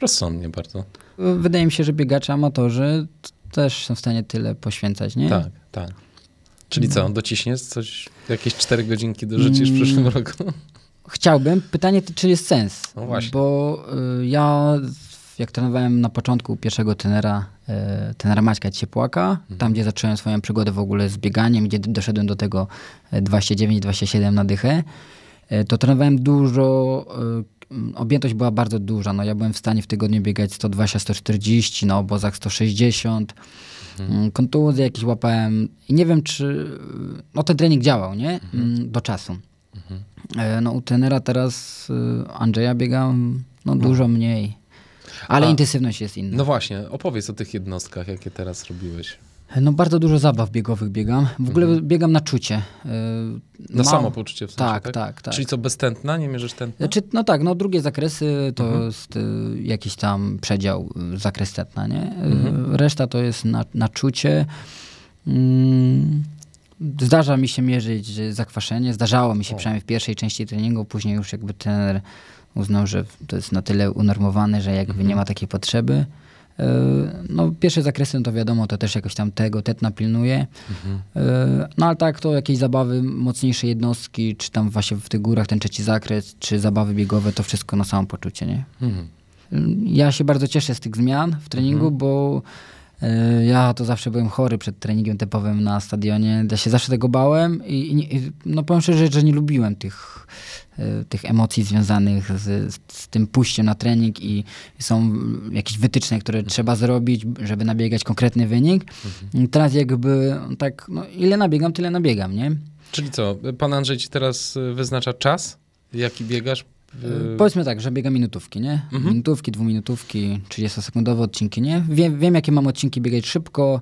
Rozsądnie bardzo. Wydaje mi się, że biegacze amatorzy też są w stanie tyle poświęcać, nie? Tak, tak. Czyli co, dociśniesz coś, jakieś cztery godzinki dorzucisz w przyszłym Mm. roku? Chciałbym. Pytanie, czy jest sens? No właśnie. Bo y, ja, jak trenowałem na początku pierwszego trenera, y, trenera Maćka Ciepłaka, Mhm. tam gdzie zacząłem swoją przygodę w ogóle z bieganiem, gdzie doszedłem do tego e, 29-27 na dychę, y, to trenowałem dużo, y, objętość była bardzo duża. No, ja byłem w stanie w tygodniu biegać 120-140, na obozach 160. Mm, Kontuzje jakieś łapałem i nie wiem, czy... No ten trening działał, nie? Mm, Do czasu. E, No u trenera teraz y, Andrzeja biegam no, dużo mniej. Ale A- intensywność jest inna. No właśnie, opowiedz o tych jednostkach, jakie teraz robiłeś. No bardzo dużo zabaw biegowych biegam. W ogóle biegam na czucie. Y, Na mało- samopoczucie w sensie, Tak, tak? tak, tak. Czyli co, bez tętna? Nie mierzysz tętna? Znaczy, no tak, no drugie zakresy to Mhm. jest y, jakiś tam przedział, y, zakres tetna, nie? Mhm. Reszta to jest na, na czucie. Mm, Zdarza mi się mierzyć zakwaszenie, zdarzało mi się O. przynajmniej w pierwszej części treningu, później już jakby trener uznał, że to jest na tyle unormowane, że jakby Mhm. nie ma takiej potrzeby. Y, No pierwsze zakresy, no to wiadomo, to też jakoś tam tego tetna pilnuje. Mhm. E, No ale tak, to jakieś zabawy, mocniejsze jednostki, czy tam właśnie w tych górach ten trzeci zakres, czy zabawy biegowe, to wszystko na samo poczucie, nie? Mhm. Ja się bardzo cieszę z tych zmian w treningu, bo e, ja to zawsze byłem chory przed treningiem typowym na stadionie. Ja się zawsze tego bałem i, i no powiem szczerze, że nie lubiłem tych, e, tych emocji związanych z, z tym pójściem na trening i są jakieś wytyczne, które trzeba zrobić, żeby nabiegać konkretny wynik. Teraz jakby tak, no ile nabiegam, tyle nabiegam, nie? Czyli co, pan Andrzej ci teraz y, wyznacza czas, jaki biegasz? Y, Powiedzmy tak, że biegam minutówki, nie? Mhm. Minutówki, dwuminutówki, 30-sekundowe odcinki, nie? Wiem, wiem, jakie mam odcinki biegać szybko,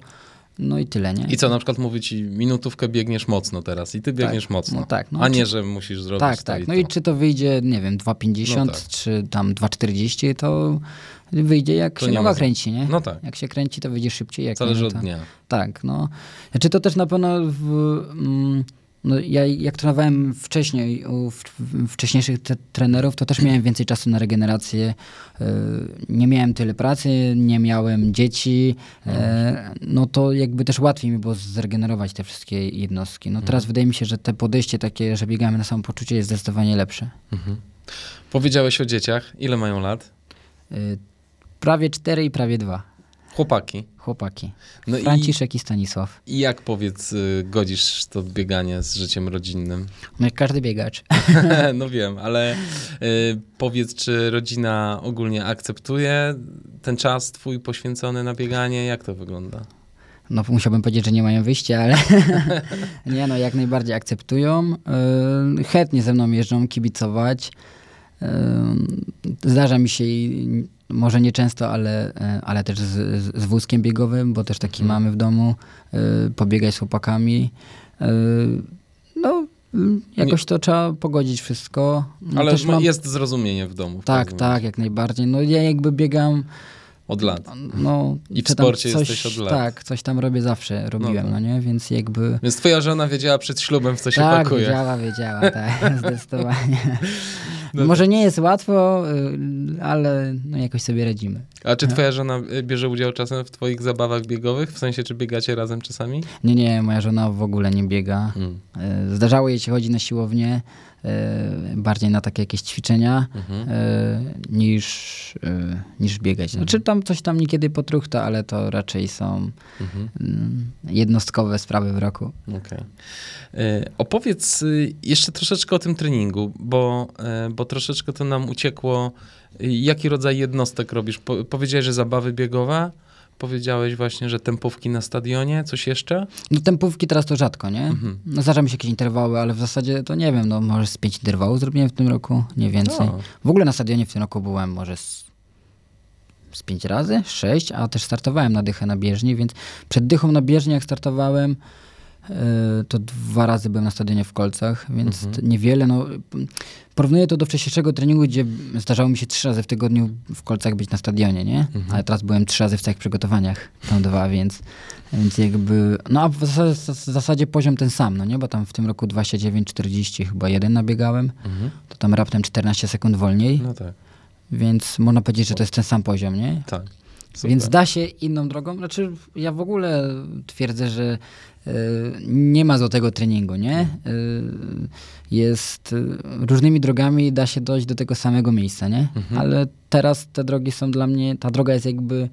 no i tyle, nie? I co, na przykład mówi ci, minutówkę biegniesz mocno teraz i ty biegniesz mocno. no tak, no. a nie, że musisz zrobić Tak, tak. i No i czy to wyjdzie, nie wiem, 2,50 No tak. czy tam 2,40, to wyjdzie jak To się noga kręci, nie? No tak, Jak się kręci, to wyjdzie szybciej. Jak zależy nie, od to... dnia. Tak, no. Znaczy to też na pewno w, mm, no ja jak trenowałem wcześniej u wcześniejszych trenerów, to też miałem więcej czasu na regenerację. E, Nie miałem tyle pracy, nie miałem dzieci. e, No to jakby też łatwiej mi było zregenerować te wszystkie jednostki. No teraz wydaje mi się, że te podejście takie, że biegamy na samopoczucie jest zdecydowanie lepsze. Mhm. Powiedziałeś o dzieciach. Ile mają lat? E, Prawie cztery i prawie dwa Chłopaki. Chłopaki. No i, Franciszek i Stanisław. i jak powiedz, y, godzisz to bieganie z życiem rodzinnym? No jak każdy biegacz. no wiem, ale y, powiedz, czy rodzina ogólnie akceptuje ten czas twój poświęcony na bieganie? Jak to wygląda? No musiałbym powiedzieć, że nie mają wyjścia, ale nie no, jak najbardziej akceptują. Yy, chętnie ze mną jeżdżą kibicować. Zdarza mi się i może nie często, ale, yy, ale też z, z, wózkiem biegowym, bo też taki Mhm. mamy w domu, yy, pobiegać z chłopakami. Yy, no, jakoś to trzeba pogodzić wszystko. No, Ale też ma- mam- jest zrozumienie w domu. w tak, tak, jak najbardziej. No ja jakby biegam Od lat. No, I w sporcie coś, jesteś od lat. Tak, coś tam robię zawsze, robiłem, tak. no, nie? Więc jakby... Więc twoja żona wiedziała przed ślubem, w co się tak, pakuje. wiedziała, wiedziała, tak, zdecydowanie. No Może nie jest łatwo, y, ale no jakoś sobie radzimy. A czy twoja żona bierze udział czasem w twoich zabawach biegowych? W sensie, czy biegacie razem czasami? Nie, nie, moja żona w ogóle nie biega. Mm. Y, Zdarzało jej się chodzić na siłownię, bardziej na takie jakieś ćwiczenia, Mhm. y, niż, y, niż biegać. Znaczy tam coś tam niekiedy potruchta, ale to raczej są Mhm. mm, jednostkowe sprawy w roku. E, Opowiedz y, jeszcze troszeczkę o tym treningu, bo, e, bo troszeczkę to nam uciekło. Y, Jaki rodzaj jednostek robisz? Po, powiedziałeś, że zabawy biegowe, powiedziałeś właśnie, że tempówki na stadionie, coś jeszcze? No tempówki teraz to rzadko, nie? Mhm. No zdarza mi się jakieś interwały, ale w zasadzie to nie wiem, no może z pięć interwałów zrobiłem w tym roku, nie więcej. O. W ogóle na stadionie w tym roku byłem może z, z pięć razy, sześć, a też startowałem na dychę na bieżni, więc przed dychą na bieżni jak startowałem, to dwa razy byłem na stadionie w Kolcach, więc Mhm. niewiele. No, porównuję to do wcześniejszego treningu, gdzie zdarzało mi się trzy razy w tygodniu w Kolcach być na stadionie, nie? Mhm. Ale teraz byłem trzy razy w całych przygotowaniach, tam dwa, więc, więc jakby, no a w zasadzie, w zasadzie poziom ten sam, no nie? Bo tam w tym roku 29-40 chyba jeden nabiegałem, Mhm. to tam raptem 14 sekund wolniej. No tak, Więc można powiedzieć, że to jest ten sam poziom, nie? tak. Super. Więc da się inną drogą. Znaczy, ja w ogóle twierdzę, że nie ma złotego treningu, nie? Y, jest y, różnymi drogami da się dojść do tego samego miejsca, nie? Mhm. Ale teraz te drogi są dla mnie, ta droga jest jakby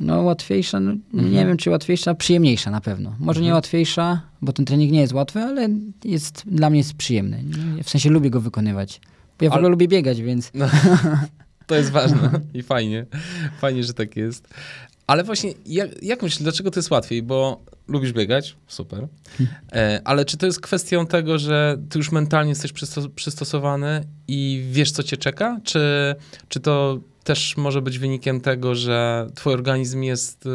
no łatwiejsza, no, Mhm. nie wiem czy łatwiejsza, przyjemniejsza na pewno. Może nie łatwiejsza, bo ten trening nie jest łatwy, ale jest, dla mnie jest przyjemny. Nie? W sensie lubię go wykonywać. Bo ja w ogóle lubię biegać, więc No, to jest ważne i fajnie. Fajnie, że tak jest. Ale właśnie, jak, jak myślisz, dlaczego to jest łatwiej? Bo lubisz biegać, super. E, ale czy to jest kwestią tego, że ty już mentalnie jesteś przystos- przystosowany i wiesz, co cię czeka? Czy, czy to też może być wynikiem tego, że twój organizm jest y,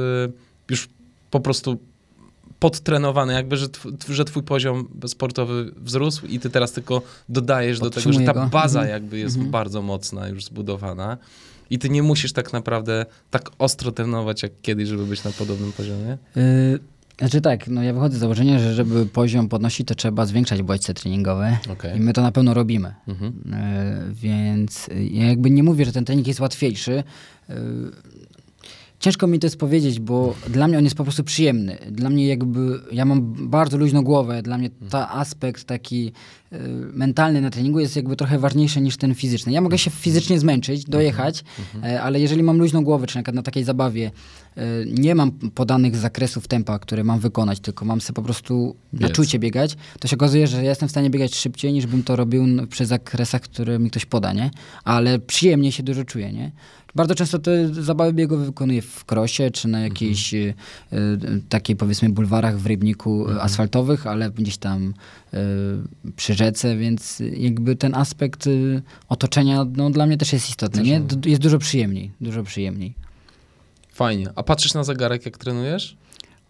już po prostu podtrenowany, jakby, że, tw- że twój poziom sportowy wzrósł i ty teraz tylko dodajesz do tego, że ta baza Mhm. jakby jest Mhm. bardzo mocna, już zbudowana i ty nie musisz tak naprawdę tak ostro trenować jak kiedyś, żeby być na podobnym poziomie. Yy, znaczy tak, no ja wychodzę z założenia, że żeby poziom podnosić, to trzeba zwiększać bodźce treningowe. Okej. I my to na pewno robimy. Mhm. Yy, więc ja jakby nie mówię, że ten trening jest łatwiejszy. Yy, ciężko mi to jest powiedzieć, bo dla mnie on jest po prostu przyjemny. Dla mnie jakby, ja mam bardzo luźną głowę, dla mnie ta aspekt taki yy, mentalny na treningu jest jakby trochę ważniejszy niż ten fizyczny. Ja mogę się fizycznie zmęczyć, dojechać, e, ale jeżeli mam luźną głowę, czy na przykład na takiej zabawie e, nie mam podanych zakresów tempa, które mam wykonać, tylko mam sobie po prostu na czucie biegać, to się okazuje, że ja jestem w stanie biegać szybciej, niż bym to robił przy zakresach, które mi ktoś poda, nie? Ale przyjemnie się dużo czuję, nie? Bardzo często te zabawy biegowe wykonuję w krosie, czy na jakiejś e, e, takiej powiedzmy bulwarach w Rybniku e, asfaltowych, ale gdzieś tam e, przy rzece, więc jakby ten aspekt e, otoczenia no, dla mnie też jest istotny, nie? D- Jest dużo przyjemniej, dużo przyjemniej. Fajnie. A patrzysz na zegarek, jak trenujesz?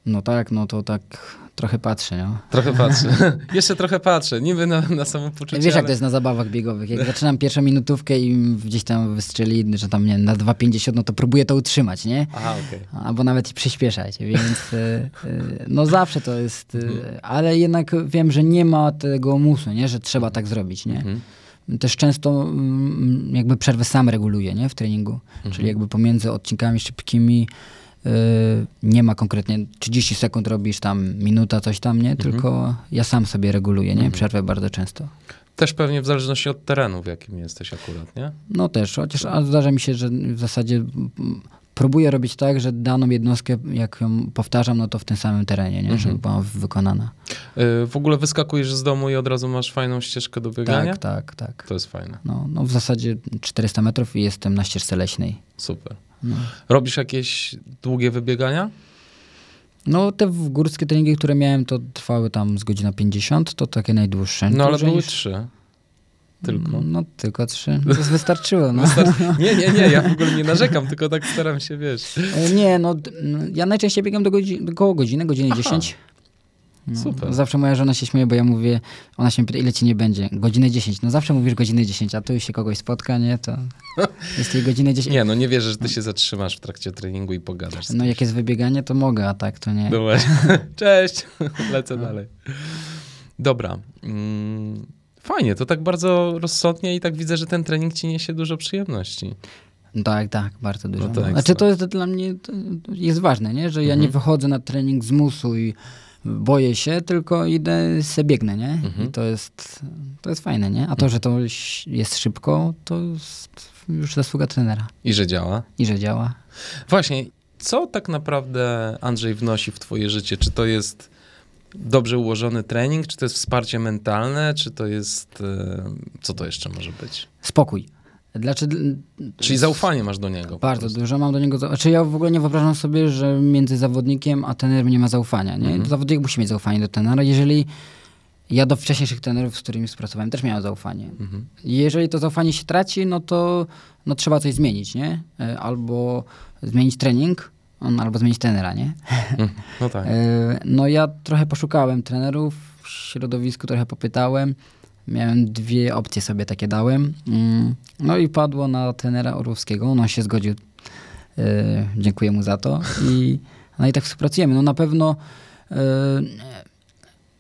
No tak, no to tak trochę patrzę, no. Trochę patrzę. Jeszcze trochę patrzę. Niby na, na samopoczucie, Wiesz, jak ale... to jest na zabawach biegowych. Jak zaczynam pierwszą minutówkę i gdzieś tam wystrzeli, że tam nie na 2,50, no to próbuję to utrzymać, nie? Aha, okej. Albo nawet przyspieszać, więc y, y, no zawsze to jest, y, ale jednak wiem, że nie ma tego musu, nie? Że trzeba tak zrobić, nie? Mhm. Też często mm, jakby przerwę sam reguluję, nie? W treningu. Czyli jakby pomiędzy odcinkami szybkimi nie ma konkretnie 30 sekund robisz tam minuta, coś tam, nie? Tylko ja sam sobie reguluję, nie? Przerwę bardzo często. Też pewnie w zależności od terenu, w jakim jesteś akurat, nie? No też, chociaż a zdarza mi się, że w zasadzie próbuję robić tak, że daną jednostkę, jak ją powtarzam, no to w tym samym terenie, nie? żeby była wykonana. Y, W ogóle wyskakujesz z domu i od razu masz fajną ścieżkę do biegania? Tak, tak, tak. To jest fajne. No, no w zasadzie 400 metrów i jestem na ścieżce leśnej. Super. No. Robisz jakieś długie wybiegania? No te w- górskie treningi, które miałem, to trwały tam z godzina 50, to takie najdłuższe. No ale były niż- trzy. Tylko. No tylko trzy. To wystarczyło. No. Wystar- Nie, nie, nie, ja w ogóle nie narzekam, tylko tak staram się, wiesz. E, Nie, no no, ja najczęściej biegam do, godzi- do koło godziny, godziny Aha. 10. No, Super. Zawsze moja żona się śmieje, bo ja mówię, ona się pyta, ile ci nie będzie? Godzinę 10. No zawsze mówisz godzinę 10, a tu się kogoś spotka, nie? To jest tej godziny 10. Nie, no nie wierzę, że ty się zatrzymasz w trakcie treningu i pogadasz. No jak jest wybieganie, to mogę, a tak to nie. No właśnie. Cześć, lecę dalej. Dobra. Mm, Fajnie, to tak bardzo rozsądnie i tak widzę, że ten trening ci niesie dużo przyjemności. Tak, tak, bardzo dużo. No to No ekstra. znaczy to jest dla mnie to jest ważne, nie? że ja Mhm. nie wychodzę na trening z musu i boję się, tylko idę se biegnę, nie? Mhm. I to jest, to jest fajne, nie? A to, że to jest szybko, to jest już zasługa trenera. I że działa. I że działa. Właśnie, co tak naprawdę Andrzej wnosi w twoje życie? Czy to jest dobrze ułożony trening, czy to jest wsparcie mentalne, czy to jest... e, Co to jeszcze może być? Spokój. Dlaczego? Czyli zaufanie masz do niego. Bardzo dużo mam do niego. Znaczy ja w ogóle nie wyobrażam sobie, że między zawodnikiem a trenerem nie ma zaufania. Nie? Mhm. Zawodnik musi mieć zaufanie do trenera. Jeżeli ja do wcześniejszych trenerów, z którymi współpracowałem, też miałem zaufanie. Mhm. Jeżeli to zaufanie się traci, no to no, trzeba coś zmienić, nie? E, Albo zmienić trening, albo zmienić trenera, nie? Mm, No tak. E, No ja trochę poszukałem trenerów, w środowisku trochę popytałem. Miałem dwie opcje sobie takie dałem. Mm, No i padło na trenera Orłowskiego. On się zgodził. E, Dziękuję mu za to. I, no i tak współpracujemy. No na pewno e,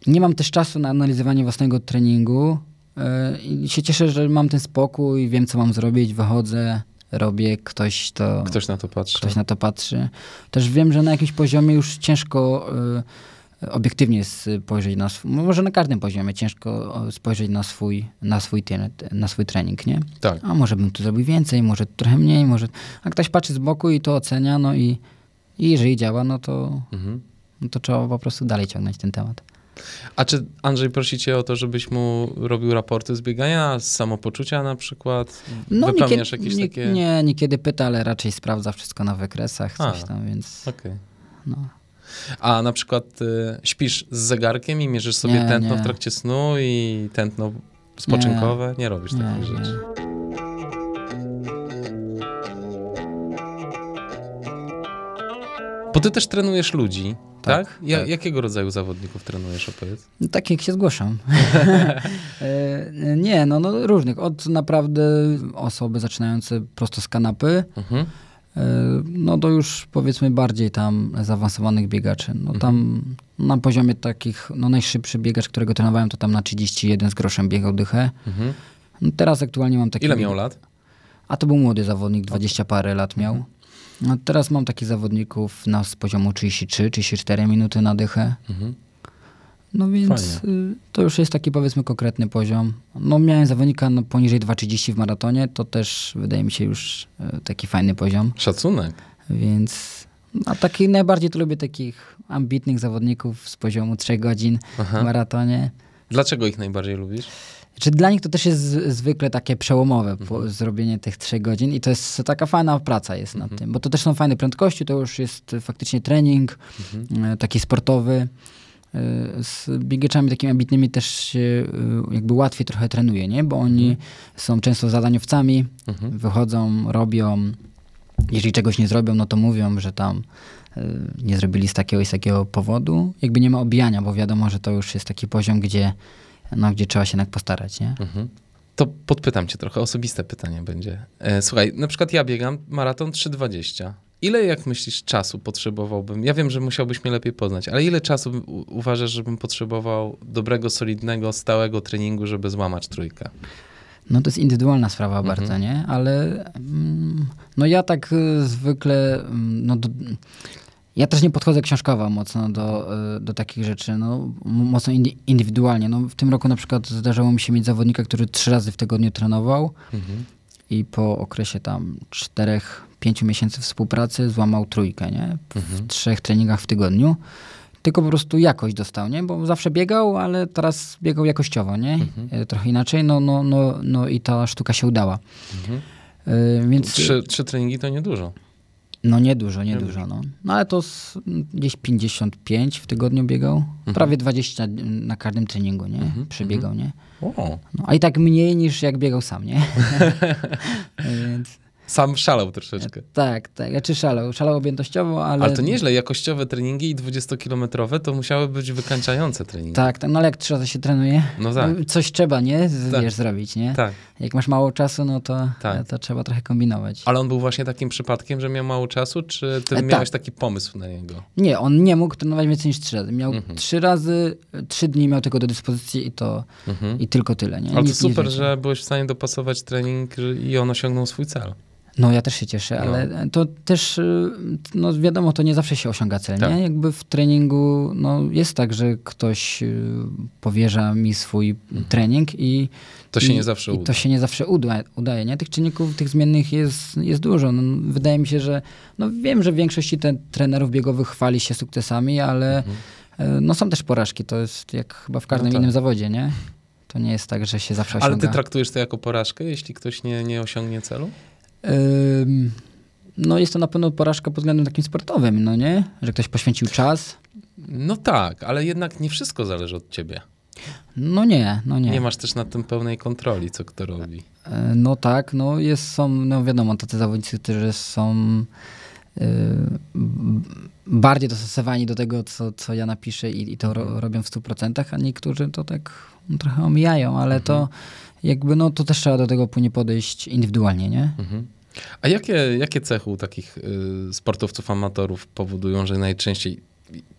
nie mam też czasu na analizowanie własnego treningu. e, I się cieszę, że mam ten spokój, wiem co mam zrobić, wychodzę, robię, ktoś to Ktoś na to patrzy. ktoś na to patrzy. Też wiem, że na jakimś poziomie już ciężko y, obiektywnie spojrzeć na swój, może na każdym poziomie ciężko spojrzeć na swój, na swój, na swój trening, nie? Tak. A może bym tu zrobił więcej, może trochę mniej, może... A ktoś patrzy z boku i to ocenia, no i, i jeżeli działa, no to, Mhm. no to trzeba po prostu dalej ciągnąć ten temat. A czy Andrzej prosi cię o to, żebyś mu robił raporty z biegania, z samopoczucia na przykład? Wypełniasz niekiedy, jakieś nie, takie... nie, niekiedy pyta, ale raczej sprawdza wszystko na wykresach, coś A. tam, więc... Okej. No. A na przykład y, śpisz z zegarkiem i mierzysz sobie Nie, tętno nie. w trakcie snu i tętno spoczynkowe? Nie, robisz Nie, takich nie. rzeczy. Bo ty też trenujesz ludzi, tak? Tak, Ja, tak. Jakiego rodzaju zawodników trenujesz, opowiedz? No, Tak jak się zgłaszam. E, nie, no, no różnych. Od naprawdę osoby zaczynające prosto z kanapy, Mhm. E, no do już powiedzmy bardziej tam zaawansowanych biegaczy. No tam na poziomie takich, no najszybszy biegacz, którego trenowałem, to tam na 31 z groszem biegał dychę. Mhm. No, teraz aktualnie mam taki... Ile miał lat? A to był młody zawodnik, 20 parę lat miał. No, teraz mam takich zawodników na z poziomu 33, 34 minuty na dychę. Mhm. No więc y, to już jest taki powiedzmy konkretny poziom. No miałem zawodnika no, poniżej 2,30 w maratonie, to też wydaje mi się już y, taki fajny poziom, Szacunek. więc a taki najbardziej to lubię takich ambitnych zawodników z poziomu 3 godzin Aha. w maratonie. Dlaczego ich najbardziej lubisz? Czy dla nich to też jest zwykle takie przełomowe Mhm. zrobienie tych 3 godzin i to jest taka fajna praca jest Mhm. nad tym, bo to też są fajne prędkości, to już jest faktycznie trening Mhm. y, taki sportowy. Y, Z biegaczami takimi ambitnymi też się y, jakby łatwiej trochę trenuje, nie? Bo oni są często zadaniowcami, Mhm. wychodzą, robią. Jeżeli czegoś nie zrobią, no to mówią, że tam y, nie zrobili z takiego i z takiego powodu. Jakby nie ma obijania, bo wiadomo, że to już jest taki poziom, gdzie, no, gdzie trzeba się jednak postarać, nie? Mhm. To podpytam cię trochę, osobiste pytanie będzie. E, słuchaj, na przykład ja biegam maraton 3,20. Ile, jak myślisz, czasu potrzebowałbym? Ja wiem, że musiałbyś mnie lepiej poznać, ale ile czasu uważasz, żebym potrzebował dobrego, solidnego, stałego treningu, żeby złamać trójkę? No to jest indywidualna sprawa Mhm. bardzo, nie? Ale mm, no ja tak y, zwykle, mm, no do, ja też nie podchodzę książkowo mocno do, y, do takich rzeczy, no mocno indywidualnie. No w tym roku na przykład zdarzało mi się mieć zawodnika, który trzy razy w tygodniu trenował Mhm. i po okresie tam czterech, pięciu miesięcy współpracy złamał trójkę, nie? W Mhm. trzech treningach w tygodniu. Tylko po prostu jakość dostał, nie? Bo zawsze biegał, ale teraz biegał jakościowo, nie? Mhm. Y, Trochę inaczej, no, no, no, no i ta sztuka się udała. Mhm. Y, Więc Trzy, trzy treningi to niedużo. no nie dużo, nie no. No ale to z, gdzieś 55 w tygodniu biegał. Prawie 20 na każdym treningu, nie? Mhm, Przebiegał, nie? O, No, a i tak mniej niż jak biegał sam, nie? Więc Sam szalał troszeczkę. Tak, tak. Ja czy szalał, szalał objętościowo, ale... Ale to nieźle, jakościowe treningi i 20-kilometrowe to musiały być wykańczające treningi. Tak, tak, no ale jak trzy razy się trenuje, No tak. coś trzeba, nie? Z, Tak. Wiesz, zrobić, nie? Tak. Jak masz mało czasu, no to, Tak. to trzeba trochę kombinować. Ale on był właśnie takim przypadkiem, że miał mało czasu, czy ty E, miałeś tak. taki pomysł na niego? Nie, on nie mógł trenować więcej niż trzy razy. Miał Mhm. trzy razy, trzy dni miał tylko do dyspozycji i to Mhm. i tylko tyle, nie? Ale to Nic- nic super, że byłeś w stanie dopasować trening i on osiągnął swój cel. No ja też się cieszę, No. ale to też, y, no wiadomo, to nie zawsze się osiąga cel, Tak. nie? Jakby w treningu, no jest tak, że ktoś y, powierza mi swój trening i Mhm. To się i, nie zawsze uda. to się nie zawsze uda, udaje, nie? Tych czynników, tych zmiennych jest, jest dużo. No, wydaje mi się, że, no wiem, że w większości te, trenerów biegowych chwali się sukcesami, ale e, no są też porażki, to jest jak chyba w każdym Mhm. No tak. innym zawodzie, nie? To nie jest tak, że się zawsze osiąga. Ale ty traktujesz to jako porażkę, jeśli ktoś nie, nie osiągnie celu? No jest to na pewno porażka pod względem takim sportowym, no nie? Że ktoś poświęcił czas. No tak, ale jednak nie wszystko zależy od ciebie. No nie, no nie. Nie, masz też nad tym pełnej kontroli, co kto robi. E, No tak, no jest, są, no wiadomo, tacy zawodnicy, którzy są b- bardziej dostosowani do tego, co, co ja napiszę i, i to ro, robią w 100%, a niektórzy to tak trochę omijają, ale to jakby, no to też trzeba do tego później podejść indywidualnie, nie? Mhm. A jakie, jakie cechy u takich y, sportowców amatorów powodują, że najczęściej,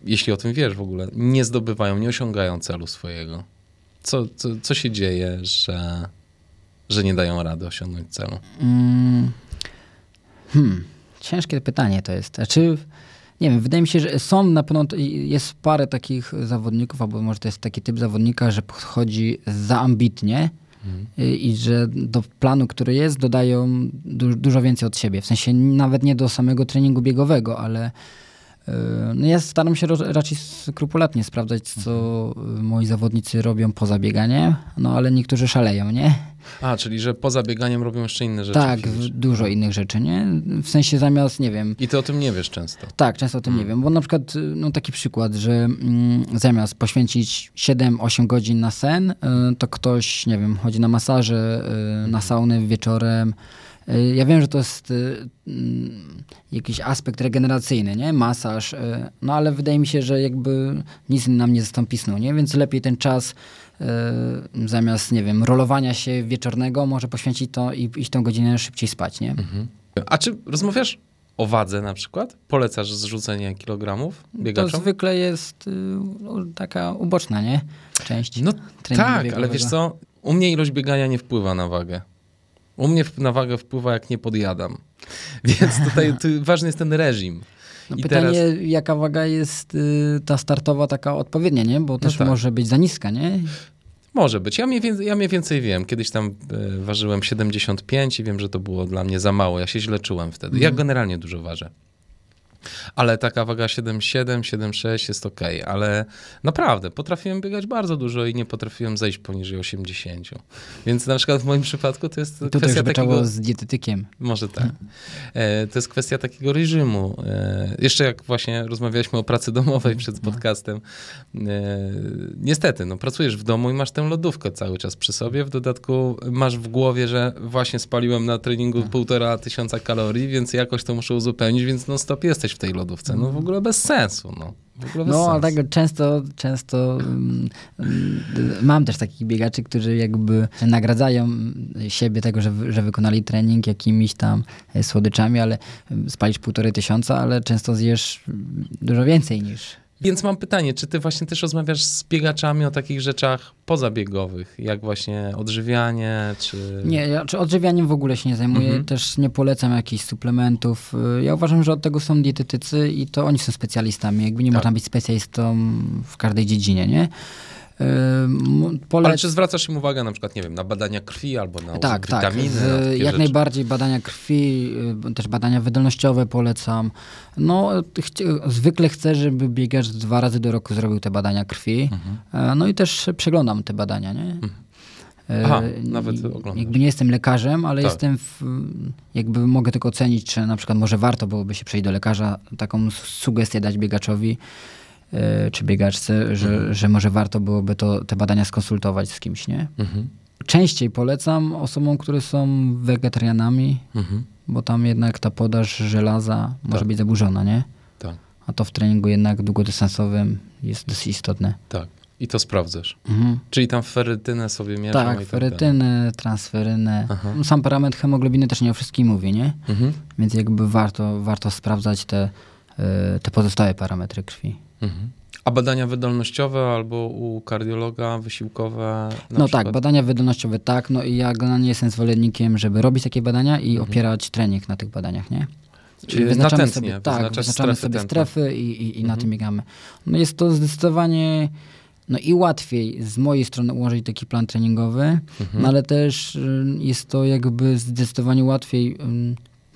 jeśli o tym wiesz w ogóle, nie zdobywają, nie osiągają celu swojego? Co, co, co się dzieje, że, że nie dają rady osiągnąć celu? Mm, hmm, ciężkie pytanie to jest. Znaczy, nie wiem, wydaje mi się, że są na pewno, jest parę takich zawodników, albo może to jest taki typ zawodnika, że podchodzi za ambitnie i że do planu, który jest, dodają du dużo więcej od siebie. W sensie nawet nie do samego treningu biegowego, ale y, no ja staram się raczej skrupulatnie sprawdzać, co moi zawodnicy robią poza bieganiem, no ale niektórzy szaleją, nie? A, czyli że poza bieganiem robią jeszcze inne rzeczy. Tak, fizyczne. dużo innych rzeczy, nie? W sensie zamiast, nie wiem, I ty o tym nie wiesz często. tak, często o tym nie wiem, bo na przykład, no taki przykład, że mm, zamiast poświęcić 7-8 godzin na sen, y, to ktoś, nie wiem, chodzi na masaże, y, na sauny wieczorem. Y, ja wiem, że to jest y, mm, jakiś aspekt regeneracyjny, nie? Masaż, y, no ale wydaje mi się, że jakby nic nam nie zastąpi snu, nie? Więc lepiej ten czas zamiast, nie wiem, rolowania się wieczornego, może poświęcić to i iść tą godzinę szybciej spać, nie? A czy rozmawiasz o wadze na przykład? Polecasz zrzucenie kilogramów To biegaczom? zwykle jest y, taka uboczna, nie? Część. No tak, ale biegowego. wiesz co? U mnie ilość biegania nie wpływa na wagę. U mnie na wagę wpływa, jak nie podjadam. Więc tutaj tu ważny jest ten reżim. No I pytanie, teraz- jaka waga jest y, ta startowa taka odpowiednia, nie? Bo też tak. może być za niska, nie? Może być. Ja mniej więcej, ja mniej więcej wiem. Kiedyś tam e, ważyłem 75 i wiem, że to było dla mnie za mało. Ja się źle czułem wtedy. Mhm. Ja generalnie dużo ważę. Ale taka waga 7,7, 7,6 jest ok. Ale naprawdę, potrafiłem biegać bardzo dużo i nie potrafiłem zejść poniżej 80. Więc na przykład w moim przypadku to jest Tutaj kwestia takiego... z dietetykiem. Może tak. E, to jest kwestia takiego reżimu. E, jeszcze jak właśnie rozmawialiśmy o pracy domowej przed podcastem. E, niestety, no, pracujesz w domu i masz tę lodówkę cały czas przy sobie. W dodatku masz w głowie, że właśnie spaliłem na treningu półtora tysiąca kalorii, więc jakoś to muszę uzupełnić, więc no stop jesteś w tej lodówce. No w ogóle bez sensu. No, No, ale tak często, często mm, mam też takich biegaczy, którzy jakby nagradzają siebie tego, że, że wykonali trening jakimiś tam słodyczami, ale spalisz półtorej tysiąca, ale często zjesz dużo więcej niż... Więc mam pytanie, czy ty właśnie też rozmawiasz z biegaczami o takich rzeczach pozabiegowych, jak właśnie odżywianie, czy... Nie, ja czy odżywianiem w ogóle się nie zajmuję, Mhm. też nie polecam jakichś suplementów. Ja uważam, że od tego są dietetycy i to oni są specjalistami. Jakby nie Tak. można być specjalistą w każdej dziedzinie, nie? Y, Polec... Ale czy zwracasz im uwagę na przykład, nie wiem, na badania krwi albo na Tak, tak. witaminy? Z, na takie jak rzeczy? najbardziej badania krwi, y, też badania wydolnościowe polecam. No, zwykle chcę, żeby biegacz dwa razy do roku zrobił te badania krwi. Mhm. E, No i też przeglądam te badania, nie? E, Aha, nawet oglądasz. Jakby nie jestem lekarzem, ale Tak. jestem w, jakby mogę tylko ocenić, czy na przykład może warto byłoby się przejść do lekarza, taką sugestię dać biegaczowi czy biegaczce, że, Mhm. że może warto byłoby to, te badania skonsultować z kimś, nie? Mhm. Częściej polecam osobom, które są wegetarianami, Mhm. bo tam jednak ta podaż żelaza może Tak. być zaburzona, nie? Tak, A to w treningu jednak długodystansowym jest dosyć istotne. tak. I to sprawdzasz. Mhm. Czyli tam ferytynę sobie mierzą i Tak, tak ferytynę, transferynę. Aha. Sam parametr hemoglobiny też nie o wszystkim mówi, nie? Mhm. Więc jakby warto, warto sprawdzać te, y, te pozostałe parametry krwi. Mhm. A badania wydolnościowe albo u kardiologa wysiłkowe? Na no przykład? tak, badania wydolnościowe tak, no i ja generalnie jestem zwolennikiem, żeby robić takie badania i opierać trening na tych badaniach, nie? Czyli wyznaczamy natętnie, sobie, tak, wyznaczamy strefy sobie strefy i, i, i na Mhm. tym biegamy. No jest to zdecydowanie no i łatwiej z mojej strony ułożyć taki plan treningowy, Mhm. no ale też y, jest to jakby zdecydowanie łatwiej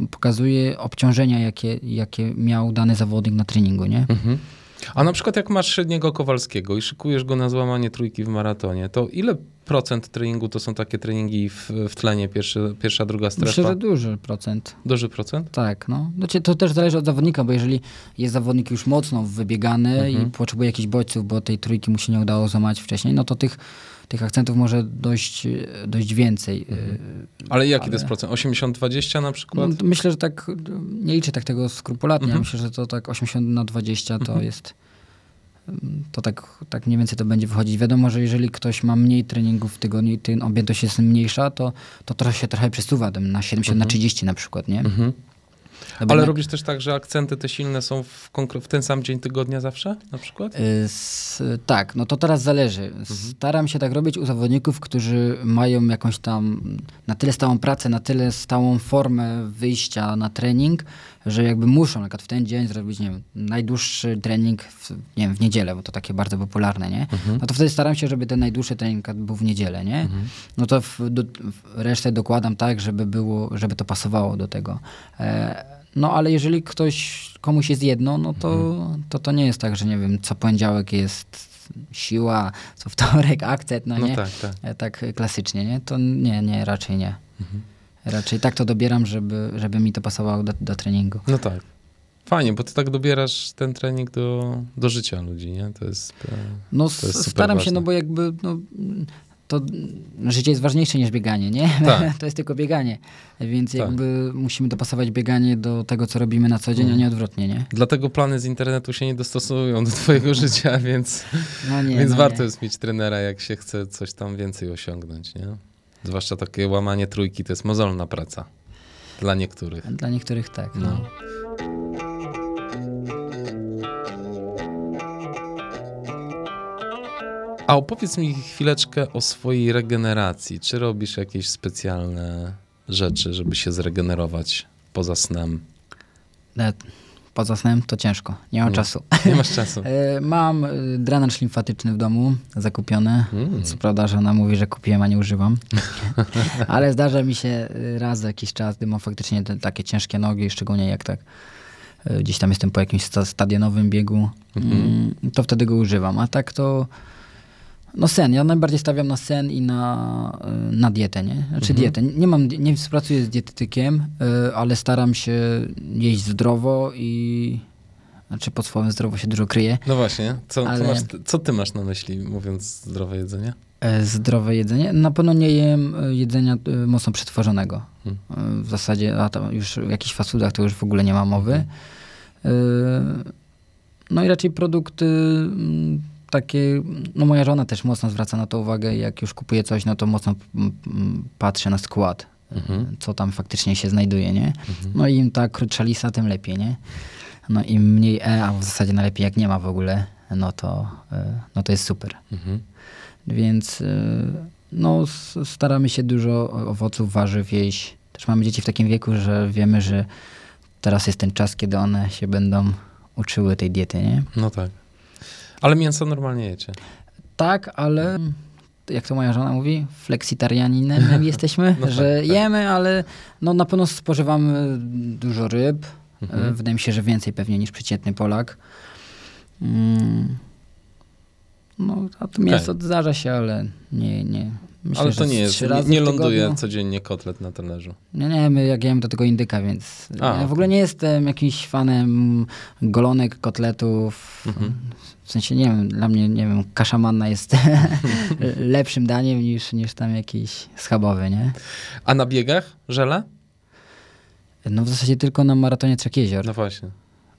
y, pokazuje obciążenia, jakie, jakie miał dany zawodnik na treningu, nie? Mhm. A na przykład jak masz średniego Kowalskiego i szykujesz go na złamanie trójki w maratonie, to ile procent treningu to są takie treningi w, w tlenie, pierwszy, pierwsza, druga strefa? Myślę, że duży procent. Duży procent? Tak, no. Znaczy, to też zależy od zawodnika, bo jeżeli jest zawodnik już mocno wybiegany Mhm. i potrzebuje jakichś bodźców, bo tej trójki mu się nie udało złamać wcześniej, no to tych, tych akcentów może dojść, dość więcej. Ale jaki to jest procent? 80-20 na przykład? No, myślę, że tak, nie liczę tak tego skrupulatnie, Mhm. myślę, że to tak 80 na 20 to jest, mm, to tak, tak mniej więcej to będzie wychodzić. Wiadomo, że jeżeli ktoś ma mniej treningów w tygodniu i ten objętość jest mniejsza, to, to trochę się trochę przesuwa tam na 70 na 30 na przykład, nie? Mhm. No Ale jednak- robisz też tak, że akcenty te silne są w, konkre- w ten sam dzień tygodnia zawsze na przykład? Y, S, tak, no to teraz zależy. Staram się tak robić u zawodników, którzy mają jakąś tam na tyle stałą pracę, na tyle stałą formę wyjścia na trening, że jakby muszą na przykład w ten dzień zrobić, nie wiem, najdłuższy trening w, nie wiem, w niedzielę, bo to takie bardzo popularne, nie? No to wtedy staram się, żeby ten najdłuższy trening był w niedzielę, nie? No to w, do, w resztę dokładam tak, żeby było, żeby to pasowało do tego. E, no ale jeżeli ktoś, komuś jest jedno, no to, to to nie jest tak, że nie wiem, co poniedziałek jest siła, co wtorek akcent, no, No nie? tak, tak. E, tak klasycznie, nie? To nie, nie, raczej nie. Raczej tak to dobieram, żeby, żeby mi to pasowało do, do treningu. No tak. Fajnie, bo ty tak dobierasz ten trening do, do życia ludzi, nie? To jest... e, No To jest staram się, ważne. no bo jakby no, to życie jest ważniejsze niż bieganie, nie? Tak. to jest tylko bieganie, więc Tak. jakby musimy dopasować bieganie do tego, co robimy na co dzień, Mhm. a nie odwrotnie, nie? Dlatego plany z internetu się nie dostosowują do twojego życia, więc, No nie, więc no warto nie. jest mieć trenera, jak się chce coś tam więcej osiągnąć, nie? Zwłaszcza takie łamanie trójki, to jest mozolna praca. Dla niektórych. Dla niektórych tak, no. No. A opowiedz mi chwileczkę o swojej regeneracji. Czy robisz jakieś specjalne rzeczy, żeby się zregenerować poza snem? Poza snem to ciężko, nie mam Nie. czasu. Nie masz czasu. E, Mam e, drenaż limfatyczny w domu, zakupiony. Mm. Co prawda żona mówi, że kupiłem, a nie używam. Ale zdarza mi się e, raz za jakiś czas, gdy mam faktycznie te, takie ciężkie nogi, szczególnie jak tak gdzieś tam jestem po jakimś sta- stadionowym biegu, mm, to wtedy go używam. A tak to no sen. Ja najbardziej stawiam na sen i na, e, na dietę, nie? Znaczy dietę. Nie mam, nie współpracuję z dietetykiem, e, ale staram się jeść zdrowo i znaczy pod słowem zdrowo się dużo kryje. No właśnie, co, Ale- masz, co ty masz na myśli, mówiąc zdrowe jedzenie? E, Zdrowe jedzenie. Na pewno nie jem e, jedzenia e, mocno przetworzonego. Hmm. E, W zasadzie, a tam już w jakichś fast foodach to już w ogóle nie ma mowy. E, No i raczej produkty mm, takie, no moja żona też mocno zwraca na to uwagę, jak już kupuje coś, no to mocno mm, mm, patrzę na skład, Mhm. co tam faktycznie się znajduje, nie? No i im ta krótsza lista, tym lepiej, nie? No im mniej E, a w zasadzie najlepiej jak nie ma w ogóle, no to, e, no to jest super. Mhm. Więc y, no, staramy się dużo owoców, warzyw jeść. Też mamy dzieci w takim wieku, że wiemy, że teraz jest ten czas, kiedy one się będą uczyły tej diety, nie? No tak. Ale mięso normalnie jecie. Tak, ale jak to moja żona mówi, fleksitarianinem jesteśmy, No tak, że tak. jemy, ale no, na pewno spożywamy dużo ryb. Mhm. E, Wydaje mi się, że więcej pewnie niż przeciętny Polak. Mm. No, a to mięso zdarza się, ale nie, nie. Myślę, Ale to nie jest, nie, nie ląduje codziennie kotlet na talerzu. Nie, nie, my jak jem do tego indyka, więc A, ja w ogóle nie jestem jakimś fanem golonek, kotletów. Mhm. W sensie, nie wiem, dla mnie, nie wiem, kasza manna jest lepszym daniem niż, niż tam jakiś schabowy, nie? A na biegach żele? No w zasadzie tylko na maratonie Trzech Jezior. No właśnie.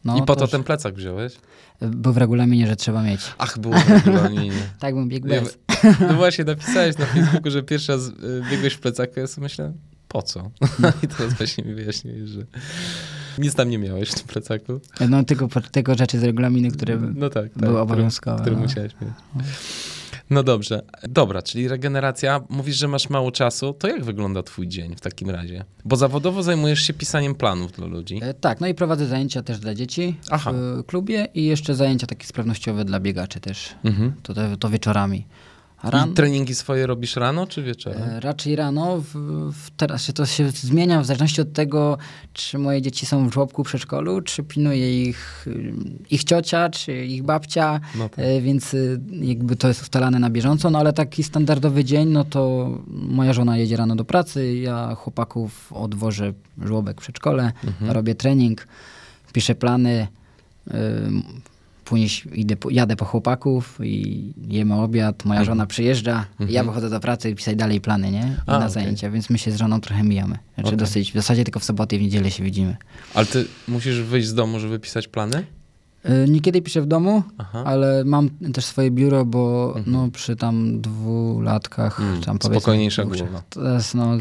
No, I po to też ten plecak wziąłeś? Był w regulaminie, że trzeba mieć. Ach, było w regulaminie. Tak bym biegł bez. No właśnie, napisałeś na Facebooku, że pierwszy raz y, biegłeś w plecaku, ja sobie myślę, po co? No i teraz właśnie mi wyjaśniłeś, że nic tam nie miałeś w tym plecaku. No tylko, tylko rzeczy z regulaminu, które No tak, tak. były które- obowiązkowe. Który no. musiałeś mieć. No dobrze. Dobra, czyli regeneracja. Mówisz, że masz mało czasu. To jak wygląda twój dzień w takim razie? Bo zawodowo zajmujesz się pisaniem planów dla ludzi. E, Tak, no i prowadzę zajęcia też dla dzieci Aha. w e, klubie i jeszcze zajęcia takie sprawnościowe dla biegaczy też. Mhm. To, to, to wieczorami. Ran- I treningi swoje robisz rano czy wieczorem? E, Raczej rano. W, w, teraz się to się zmienia w zależności od tego, czy moje dzieci są w żłobku, przedszkolu, czy pilnuje ich ich ciocia, czy ich babcia, No tak. e, więc y, jakby to jest ustalane na bieżąco, no ale taki standardowy dzień, no to moja żona jedzie rano do pracy, ja chłopaków odwożę żłobek, przedszkole, Mhm. robię trening, piszę plany, Później idę, jadę po chłopaków i jemy obiad, moja żona przyjeżdża, ja wychodzę do pracy i pisać dalej plany, nie? Mhm. A, na okej. zajęcia, więc my się z żoną trochę mijamy. Znaczy Okej. dosyć, w zasadzie tylko w sobotę i w niedzielę się widzimy. Ale ty musisz wyjść z domu, żeby pisać plany? Y, Niekiedy piszę w domu, Aha. ale mam też swoje biuro, bo no, przy tam dwulatkach, Mm, tam powiedzmy... spokojniejsza głowa. To jest, no,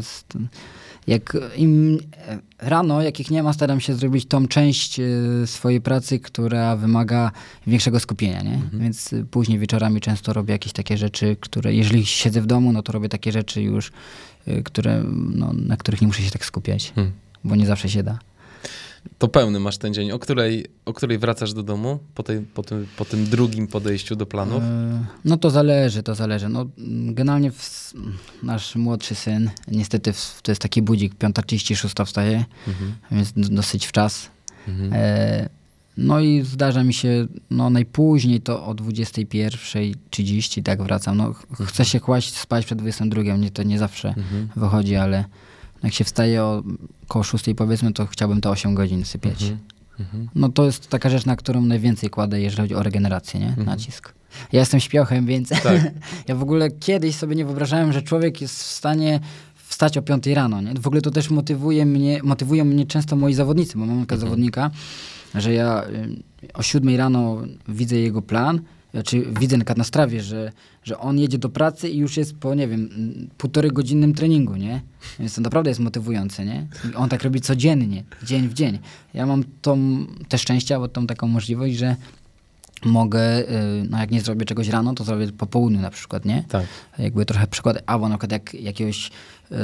jak im e, rano, jak ich nie ma, staram się zrobić tą część e, swojej pracy, która wymaga większego skupienia, nie? Mhm. Więc e, później wieczorami często robię jakieś takie rzeczy, które, jeżeli siedzę w domu, no to robię takie rzeczy już, które, no, na których nie muszę się tak skupiać, Hmm. bo nie zawsze się da. To pełny masz ten dzień. O której, o której wracasz do domu po, tej, po, tym, po tym drugim podejściu do planów? E, No to zależy, to zależy. No, generalnie w, nasz młodszy syn, niestety w, to jest taki budzik, 5.36 wstaje, Mhm. więc dosyć w czas. Mhm. E, no i zdarza mi się, no najpóźniej to o 21.30 tak wracam. No, ch- chcę się kłaść spać przed 22, nie, to nie zawsze Mhm. wychodzi, ale jak się wstaje o koło 6 powiedzmy, to chciałbym te 8 godzin sypiać. Mhm. Mhm. No to jest taka rzecz, na którą najwięcej kładę, jeżeli chodzi o regenerację, nie? Nacisk. Ja jestem śpiochem, więc Tak. ja w ogóle kiedyś sobie nie wyobrażałem, że człowiek jest w stanie wstać o 5 rano, nie? W ogóle to też motywuje mnie, motywują mnie często moi zawodnicy, bo mam takiego zawodnika, że ja y, o 7 rano widzę jego plan, znaczy widzę na na strawie, że, że on jedzie do pracy i już jest po, nie wiem, półtorej godzinnym treningu, nie? Więc to naprawdę jest motywujące, nie? I on tak robi codziennie, dzień w dzień. Ja mam tą, te szczęście, albo tą taką możliwość, że mogę, y, no jak nie zrobię czegoś rano, to zrobię po południu na przykład, nie? Tak. Jakby trochę przykład, albo na przykład jak jakiegoś y,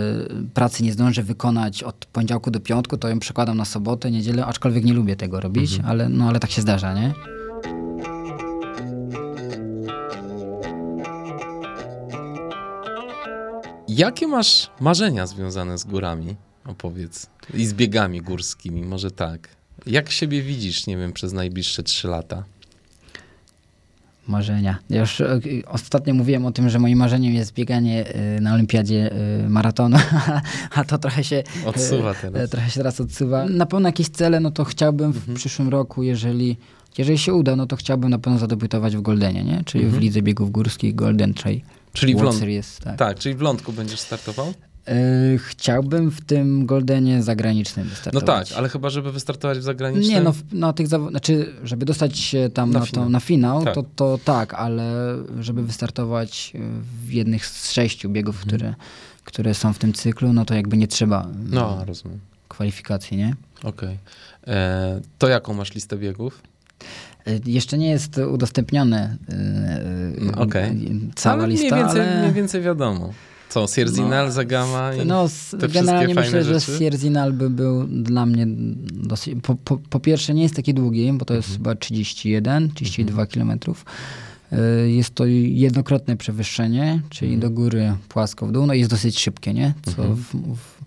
pracy nie zdążę wykonać od poniedziałku do piątku, to ją przekładam na sobotę, niedzielę, aczkolwiek nie lubię tego robić, ale, no, ale tak się zdarza, nie? Jakie masz marzenia związane z górami? Opowiedz. I z biegami górskimi, może tak. Jak siebie widzisz, nie wiem, przez najbliższe trzy lata? Marzenia. Ja już e, ostatnio mówiłem o tym, że moim marzeniem jest bieganie e, na olimpiadzie e, maratonu, a to trochę się Odsuwa teraz. Trochę się teraz odsuwa. Na pewno jakieś cele, no to chciałbym w przyszłym roku, jeżeli, jeżeli się uda, no to chciałbym na pewno zadebiutować w Goldenie, nie? Czyli w Lidze Biegów Górskich Golden Trail. Czyli w, World ląd... Series, tak. tak, czyli w lądku będziesz startował? E, chciałbym w tym Goldenie zagranicznym No wystartować. tak, ale chyba, żeby wystartować w zagranicznym. Nie, no w- na tych zawo- znaczy, żeby dostać się tam Na na, finał. to, na finał, Tak. To, to tak, ale żeby wystartować w jednych z sześciu biegów, Mhm. które, które są w tym cyklu, no to jakby nie trzeba No, rozumiem. kwalifikacji, nie? Okej. E, To jaką masz listę biegów? E, Jeszcze nie jest udostępnione e, No, okej. cała ale lista, mniej więcej, ale... mniej więcej wiadomo. Co, Sierzinal, No, Zagama i No, te generalnie myślę, fajne że rzeczy? Sierzinal by był dla mnie dosyć... Po, po, po pierwsze nie jest taki długi, bo to jest Mhm. chyba 31, 32 kilometrów. Y, Jest to jednokrotne przewyższenie, czyli Mhm. do góry płasko w dół, no i jest dosyć szybkie, nie? Co w, w,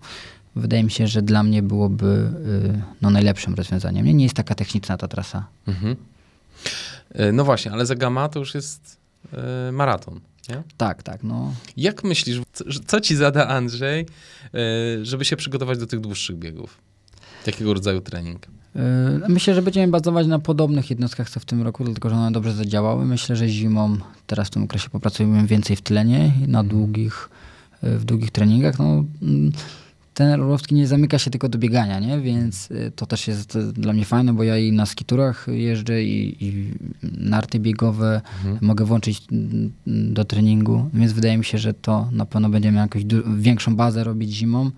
wydaje mi się, że dla mnie byłoby y, no, najlepszym rozwiązaniem. Nie, nie jest taka techniczna ta trasa. Mhm. E, No właśnie, ale Zagama to już jest e, maraton, nie? Tak, tak, no. Jak myślisz, co, co ci zada Andrzej, e, żeby się przygotować do tych dłuższych biegów? Jakiego rodzaju trening? Myślę, że będziemy bazować na podobnych jednostkach co w tym roku, dlatego że one dobrze zadziałały. Myślę, że zimą teraz w tym okresie popracujemy więcej w tlenie, na długich, w długich treningach. No, mm, ten Orłowski nie zamyka się tylko do biegania, nie? Więc y, to też jest y, dla mnie fajne, bo ja i na skiturach jeżdżę i, i narty biegowe mogę włączyć mm, do treningu, więc wydaje mi się, że to na pewno będziemy jakąś większą bazę robić zimą,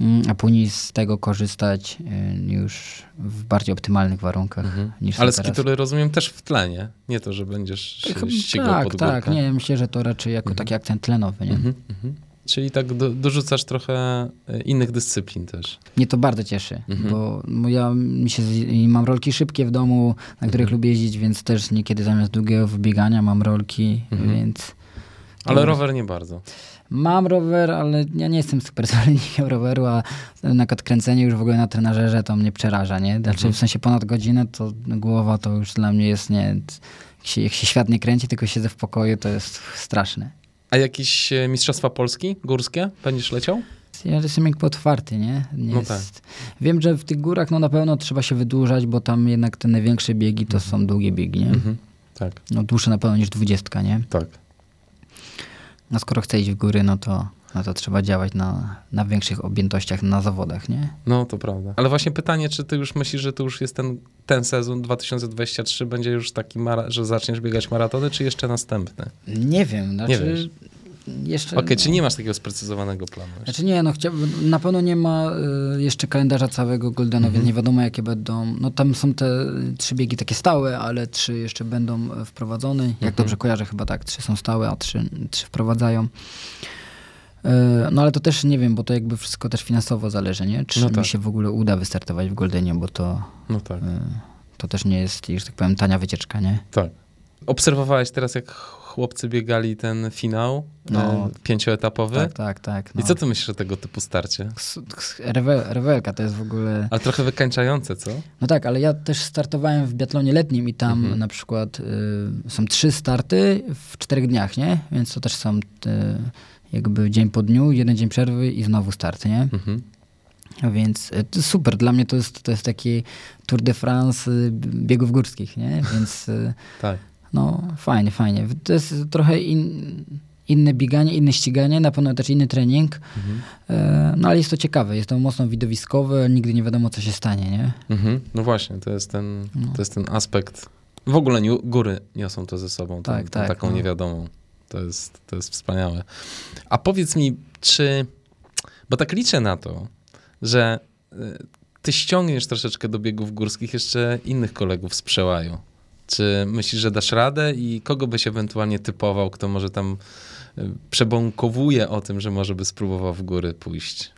mm, a później z tego korzystać y, już w bardziej optymalnych warunkach niż Ale teraz. skitury rozumiem też w tlenie. Nie to, że będziesz się ścigał tak, pod górkę. tak, nie, myślę, że to raczej jako taki akcent tlenowy, nie? Mhm, mhm. Czyli tak do, dorzucasz trochę e, innych dyscyplin też. Mnie to bardzo cieszy, Mhm. bo, ja mi się, mam rolki szybkie w domu, na których Mhm. lubię jeździć, więc też niekiedy zamiast długiego wybiegania mam rolki, Mhm. więc Ale rower nie bardzo. mam rower, ale ja nie jestem super zwolennikiem roweru, a na kręcenie już w ogóle na trenażerze to mnie przeraża, nie? Znaczy Mhm. w sensie ponad godzinę to głowa to już dla mnie jest, nie, jak się, jak się świat nie kręci, tylko siedzę w pokoju, to jest straszne. A jakieś e, Mistrzostwa Polski górskie będziesz leciał? Ja jestem jakby otwarty, nie? nie No jest... Wiem, że w tych górach no na pewno trzeba się wydłużać, bo tam jednak te największe biegi to są długie biegi, nie? Mhm. Tak, No dłuższe na pewno niż dwudziestka, nie? tak. No skoro chce iść w góry, no to, no to trzeba działać na, na większych objętościach na zawodach, nie? No, to prawda. Ale właśnie pytanie, czy ty już myślisz, że to już jest ten, ten sezon 2023 będzie już taki, że zaczniesz biegać maratony, czy jeszcze następny? Nie wiem, znaczy... wiesz. Jeszcze, Okej, no, czy nie masz takiego sprecyzowanego planu? jeszcze? Znaczy nie, no chciałbym, na pewno nie ma y, jeszcze kalendarza całego Goldena, Mhm. więc nie wiadomo jakie będą, no tam są te trzy biegi takie stałe, ale trzy jeszcze będą wprowadzone, jak Mhm. dobrze kojarzę chyba tak, trzy są stałe, a trzy, trzy wprowadzają. E, No ale to też nie wiem, bo to jakby wszystko też finansowo zależy, nie? Czy No tak. mi się w ogóle uda wystartować w Goldenie, bo to, No tak, y, to też nie jest, że tak powiem, tania wycieczka, nie? tak. Obserwowałeś teraz, jak chłopcy biegali ten finał No. e, pięcioetapowy? Tak, tak, tak. I No. co ty myślisz o tego typu starcie? Rewel, rewelka to jest w ogóle... Ale trochę wykańczające, co? No tak, ale ja też startowałem w biatlonie letnim i tam Mhm. na przykład y, są trzy starty w czterech dniach, nie? Więc to też są jakby dzień po dniu, jeden dzień przerwy i znowu start, nie? Mhm. Więc to super, dla mnie to jest, to jest taki Tour de France y, biegów górskich, nie? Więc y, Tak. no fajnie, fajnie. To jest trochę in, inne bieganie, inne ściganie, na pewno też inny trening, Mhm. E, no ale jest to ciekawe, jest to mocno widowiskowe, nigdy nie wiadomo co się stanie, nie? Mhm. No właśnie, to jest, ten, No. to jest ten aspekt. W ogóle ni- góry niosą to ze sobą, Tak, tą tak, taką no. niewiadomą. To jest, to jest wspaniałe. A powiedz mi, czy. Bo tak liczę na to, że y, ty ściągniesz troszeczkę do biegów górskich jeszcze innych kolegów z przełaju. Czy myślisz, że dasz radę i kogo byś ewentualnie typował, kto może tam y, przebąkowuje o tym, że może by spróbował w góry pójść?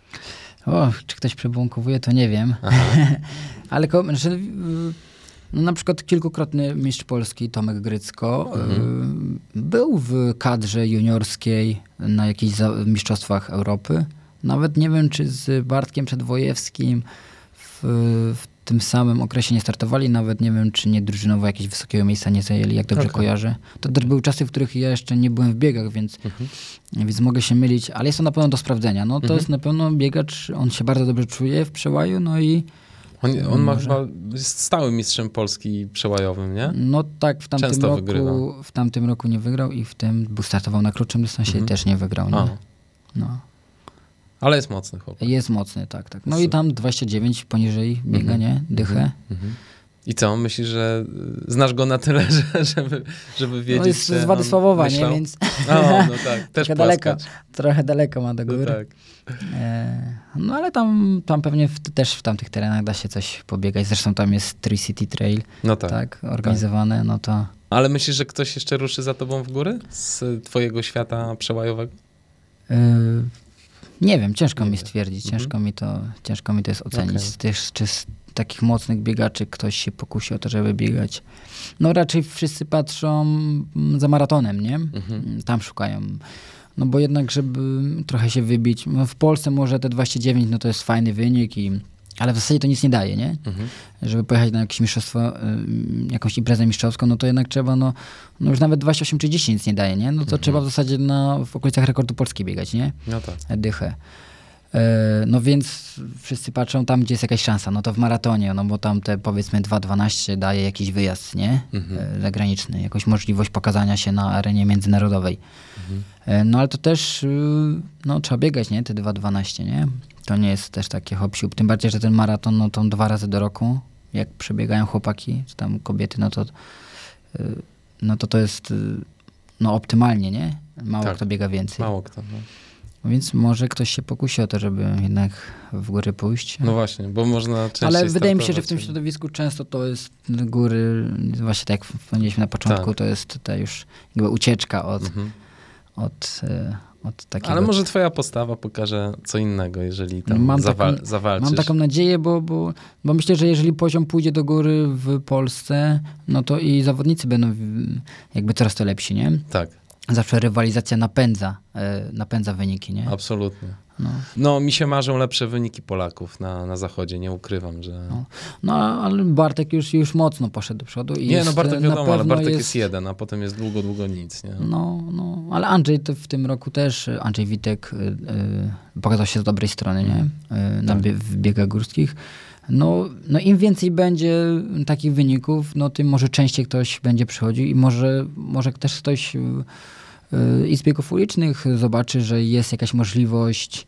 O, czy ktoś przebłąkowuje, to nie wiem. Ale ko- znaczy, y, no, na przykład kilkukrotny mistrz Polski Tomek Grycko y, był w kadrze juniorskiej na jakichś mistrzostwach Europy. Nawet nie wiem, czy z Bartkiem Przedwojewskim w, w tym samym okresie nie startowali. Nawet nie wiem, czy nie drużynowo jakiegoś wysokiego miejsca nie zajęli, jak dobrze Okej. kojarzę. To też były czasy, w których ja jeszcze nie byłem w biegach, więc więc mogę się mylić, ale jest to na pewno do sprawdzenia. No to Mhm. jest na pewno biegacz, on się bardzo dobrze czuje w przełaju, no i On, on ma chyba, jest stałym mistrzem Polski przełajowym, nie? no tak w tamtym Często roku wygrywa. w tamtym roku nie wygrał i w tym był startował na krótszym dystansie Mhm. i też nie wygrał. Nie? No. ale jest mocny chłopak. Jest mocny, tak, tak. No i tam 29 poniżej biega, Mhm. nie? Dychę. Mhm. I co, myślisz, że y, znasz go na tyle, że, żeby, żeby wiedzieć, No jest z Władysławowa, nie? myślał? Więc O, no tak, też trochę daleko, trochę daleko ma do No góry. tak. E, no ale tam, tam pewnie w, też w tamtych terenach da się coś pobiegać. Zresztą tam jest Tri City Trail, No tak. tak, organizowane, no to... Ale myślisz, że ktoś jeszcze ruszy za tobą w góry? Z twojego świata przełajowego? Yy, nie wiem, ciężko Nie mi stwierdzić, Mhm. ciężko, mi to, ciężko mi to jest ocenić. Tych, czy z takich mocnych biegaczy ktoś się pokusi o to, żeby biegać. No raczej wszyscy patrzą mm, za maratonem, nie? Mhm. Mm, Tam szukają. No bo jednak, żeby trochę się wybić. No w Polsce może te 29, no to jest fajny wynik, i, ale w zasadzie to nic nie daje, nie? Mhm. Żeby pojechać na jakieś mistrzostwo, y, jakąś imprezę mistrzowską, no to jednak trzeba, no, no już nawet 28 czy 10 nic nie daje, nie? No to Mhm. trzeba w zasadzie na, w okolicach rekordu Polski biegać, nie? No tak. dychę. E, No więc wszyscy patrzą tam, gdzie jest jakaś szansa. No to w maratonie, no bo tam te powiedzmy 2.12 daje jakiś wyjazd, nie? Mhm. E, Zagraniczny, jakąś możliwość pokazania się na arenie międzynarodowej. E, No ale to też y, no, trzeba biegać, nie? Te 2.12, nie? To nie jest też takie hop siup. Tym bardziej, że ten maraton, no to dwa razy do roku, jak przebiegają chłopaki, czy tam kobiety, no to y, no to to jest y, no optymalnie, nie? Mało Tak. kto biega więcej. Mało kto. No. Więc może ktoś się pokusi o to, żeby jednak w góry pójść. no właśnie, bo można częściej Ale wydaje mi się, że w tym środowisku często to jest góry, właśnie tak jak wspomnieliśmy na początku, Tak. to jest ta już jakby ucieczka od, Mhm. od, y, od takiego... Ale może twoja postawa pokaże co innego, jeżeli tam Mam zawal- taką- zawalczysz. Mam taką nadzieję, bo, bo, bo myślę, że jeżeli poziom pójdzie do góry w Polsce, no to i zawodnicy będą jakby coraz to lepsi, nie? Tak, Zawsze rywalizacja napędza, e, napędza wyniki, nie? absolutnie. No. No, mi się marzą lepsze wyniki Polaków na, na zachodzie, nie ukrywam, że... No. No, ale Bartek już, już mocno poszedł do przodu. I nie, jest, no Bartek wiadomo, ale Bartek jest... jeden, a potem jest długo, długo nic, nie? No, no, ale Andrzej to w tym roku też, Andrzej Witek y, y, pokazał się z dobrej strony, nie? Y, na Tak. w biegach górskich. No, no im więcej będzie takich wyników, no tym może częściej ktoś będzie przychodził i może, może też ktoś y, y, i z biegów ulicznych zobaczy, że jest jakaś możliwość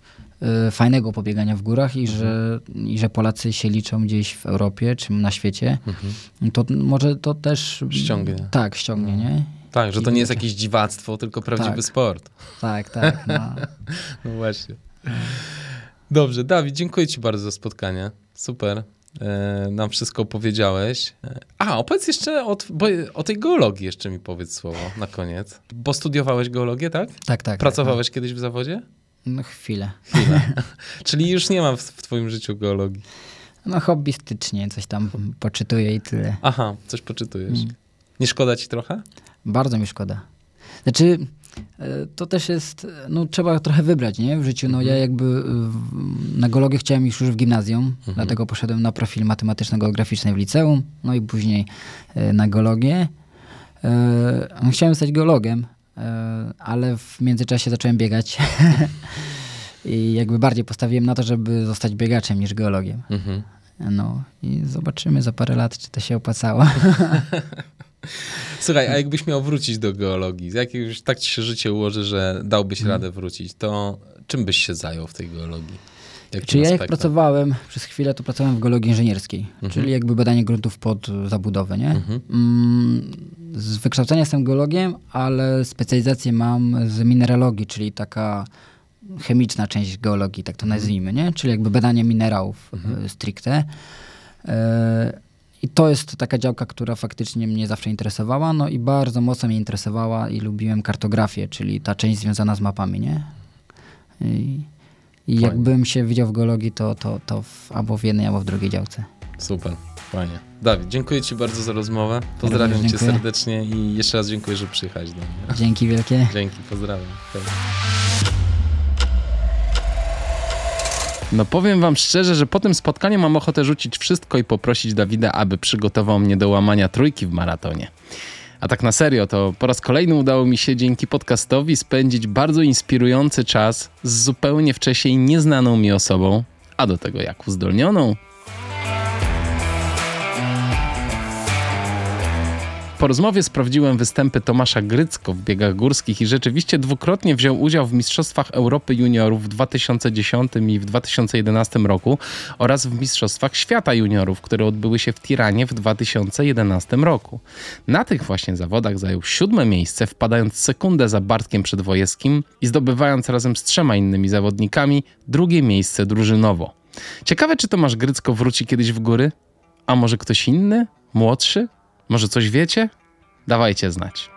y, fajnego pobiegania w górach i, że, i że Polacy się liczą gdzieś w Europie czy na świecie, Mhm. to może to też... Ściągnie. Tak, ściągnie, nie? Tak, że to I nie jest jakieś dziwactwo, tylko prawdziwy Tak. sport. Tak, tak. No. No właśnie. Dobrze, Dawid, dziękuję ci bardzo za spotkanie. Super. E, nam wszystko opowiedziałeś. E, A, opowiedz jeszcze o, o tej geologii jeszcze mi powiedz słowo na koniec. Bo studiowałeś geologię, tak? Tak, tak. Pracowałeś kiedyś w zawodzie? Tak, no. no chwilę. Czyli już nie ma w, w twoim życiu geologii. No hobbystycznie coś tam poczytuję i tyle. Aha, coś poczytujesz. Mm. Nie szkoda ci trochę? Bardzo mi szkoda. Znaczy, to też jest, e, no trzeba trochę wybrać, nie? W życiu, no ja jakby e, na geologię chciałem iść już w gimnazjum, dlatego poszedłem na profil matematyczno-geograficzny w liceum, no i później e, na geologię. E, Chciałem stać geologiem, e, ale w międzyczasie zacząłem biegać. I jakby bardziej postawiłem na to, żeby zostać biegaczem niż geologiem. Mhm. No i zobaczymy za parę lat, czy to się opłacało. Słuchaj, a jakbyś miał wrócić do geologii, jak już tak ci się życie ułoży, że dałbyś Mhm. radę wrócić, to czym byś się zajął w tej geologii? Jakim Czy ja jak pracowałem przez chwilę, to pracowałem w geologii inżynierskiej, czyli jakby badanie gruntów pod zabudowę, nie? Mhm. Mm, Z wykształcenia jestem geologiem, ale specjalizację mam z mineralogii, czyli taka chemiczna część geologii, tak to nazwijmy, nie? Czyli jakby badanie minerałów y, stricte. E, I to jest taka działka, która faktycznie mnie zawsze interesowała, no i bardzo mocno mnie interesowała i lubiłem kartografię, czyli ta część związana z mapami, nie? I, i jakbym się widział w geologii, to, to, to w, albo w jednej, albo w drugiej działce. Super, fajnie. Dawid, dziękuję ci bardzo za rozmowę. Pozdrawiam cię dziękuję. serdecznie i jeszcze raz dziękuję, że przyjechałeś do mnie. Dzięki wielkie. Dzięki, pozdrawiam. Hej. No powiem wam szczerze, że po tym spotkaniu mam ochotę rzucić wszystko i poprosić Dawida, aby przygotował mnie do łamania trójki w maratonie. A tak na serio, to po raz kolejny udało mi się dzięki podcastowi spędzić bardzo inspirujący czas z zupełnie wcześniej nieznaną mi osobą, a do tego jak uzdolnioną. Po rozmowie sprawdziłem występy Tomasza Grycko w biegach górskich i rzeczywiście dwukrotnie wziął udział w Mistrzostwach Europy Juniorów w 2010 i w 2011 roku oraz w Mistrzostwach Świata Juniorów, które odbyły się w Tiranie w 2011 roku. Na tych właśnie zawodach zajął siódme miejsce, wpadając sekundę za Bartkiem Przedwojewskim i zdobywając razem z trzema innymi zawodnikami drugie miejsce drużynowo. Ciekawe, czy Tomasz Grycko wróci kiedyś w góry? A może ktoś inny? Młodszy? Może coś wiecie? Dawajcie znać.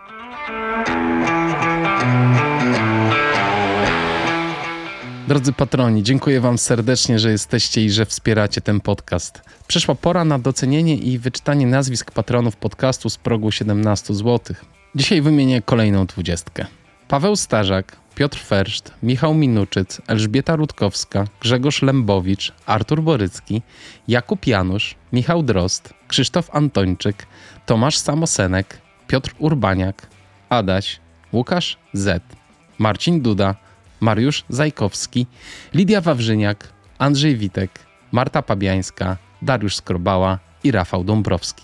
Drodzy patroni, dziękuję Wam serdecznie, że jesteście i że wspieracie ten podcast. Przyszła pora na docenienie i wyczytanie nazwisk patronów podcastu z progu 17 zł. Dzisiaj wymienię kolejną dwudziestkę. Paweł Starzak, Piotr Ferszt, Michał Minuczyc, Elżbieta Rutkowska, Grzegorz Lembowicz, Artur Borycki, Jakub Janusz, Michał Drost, Krzysztof Antończyk, Tomasz Samosenek, Piotr Urbaniak, Adaś, Łukasz Z, Marcin Duda, Mariusz Zajkowski, Lidia Wawrzyniak, Andrzej Witek, Marta Pabiańska, Dariusz Skrobała i Rafał Dąbrowski.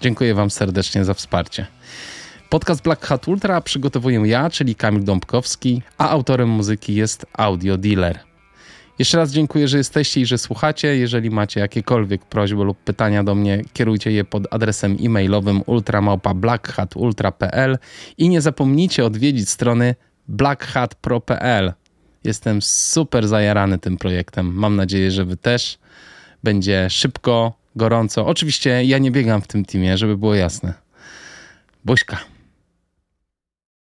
Dziękuję Wam serdecznie za wsparcie. Podcast Black Hat Ultra przygotowuję ja, czyli Kamil Dąbkowski, a autorem muzyki jest Audio Dealer. Jeszcze raz dziękuję, że jesteście i że słuchacie. Jeżeli macie jakiekolwiek prośby lub pytania do mnie, kierujcie je pod adresem e-mailowym ultramałpa.blackhatultra.pl i nie zapomnijcie odwiedzić strony blackhatpro.pl. Jestem super zajarany tym projektem. Mam nadzieję, że wy też. Będzie szybko, gorąco. Oczywiście ja nie biegam w tym teamie, żeby było jasne. Buźka.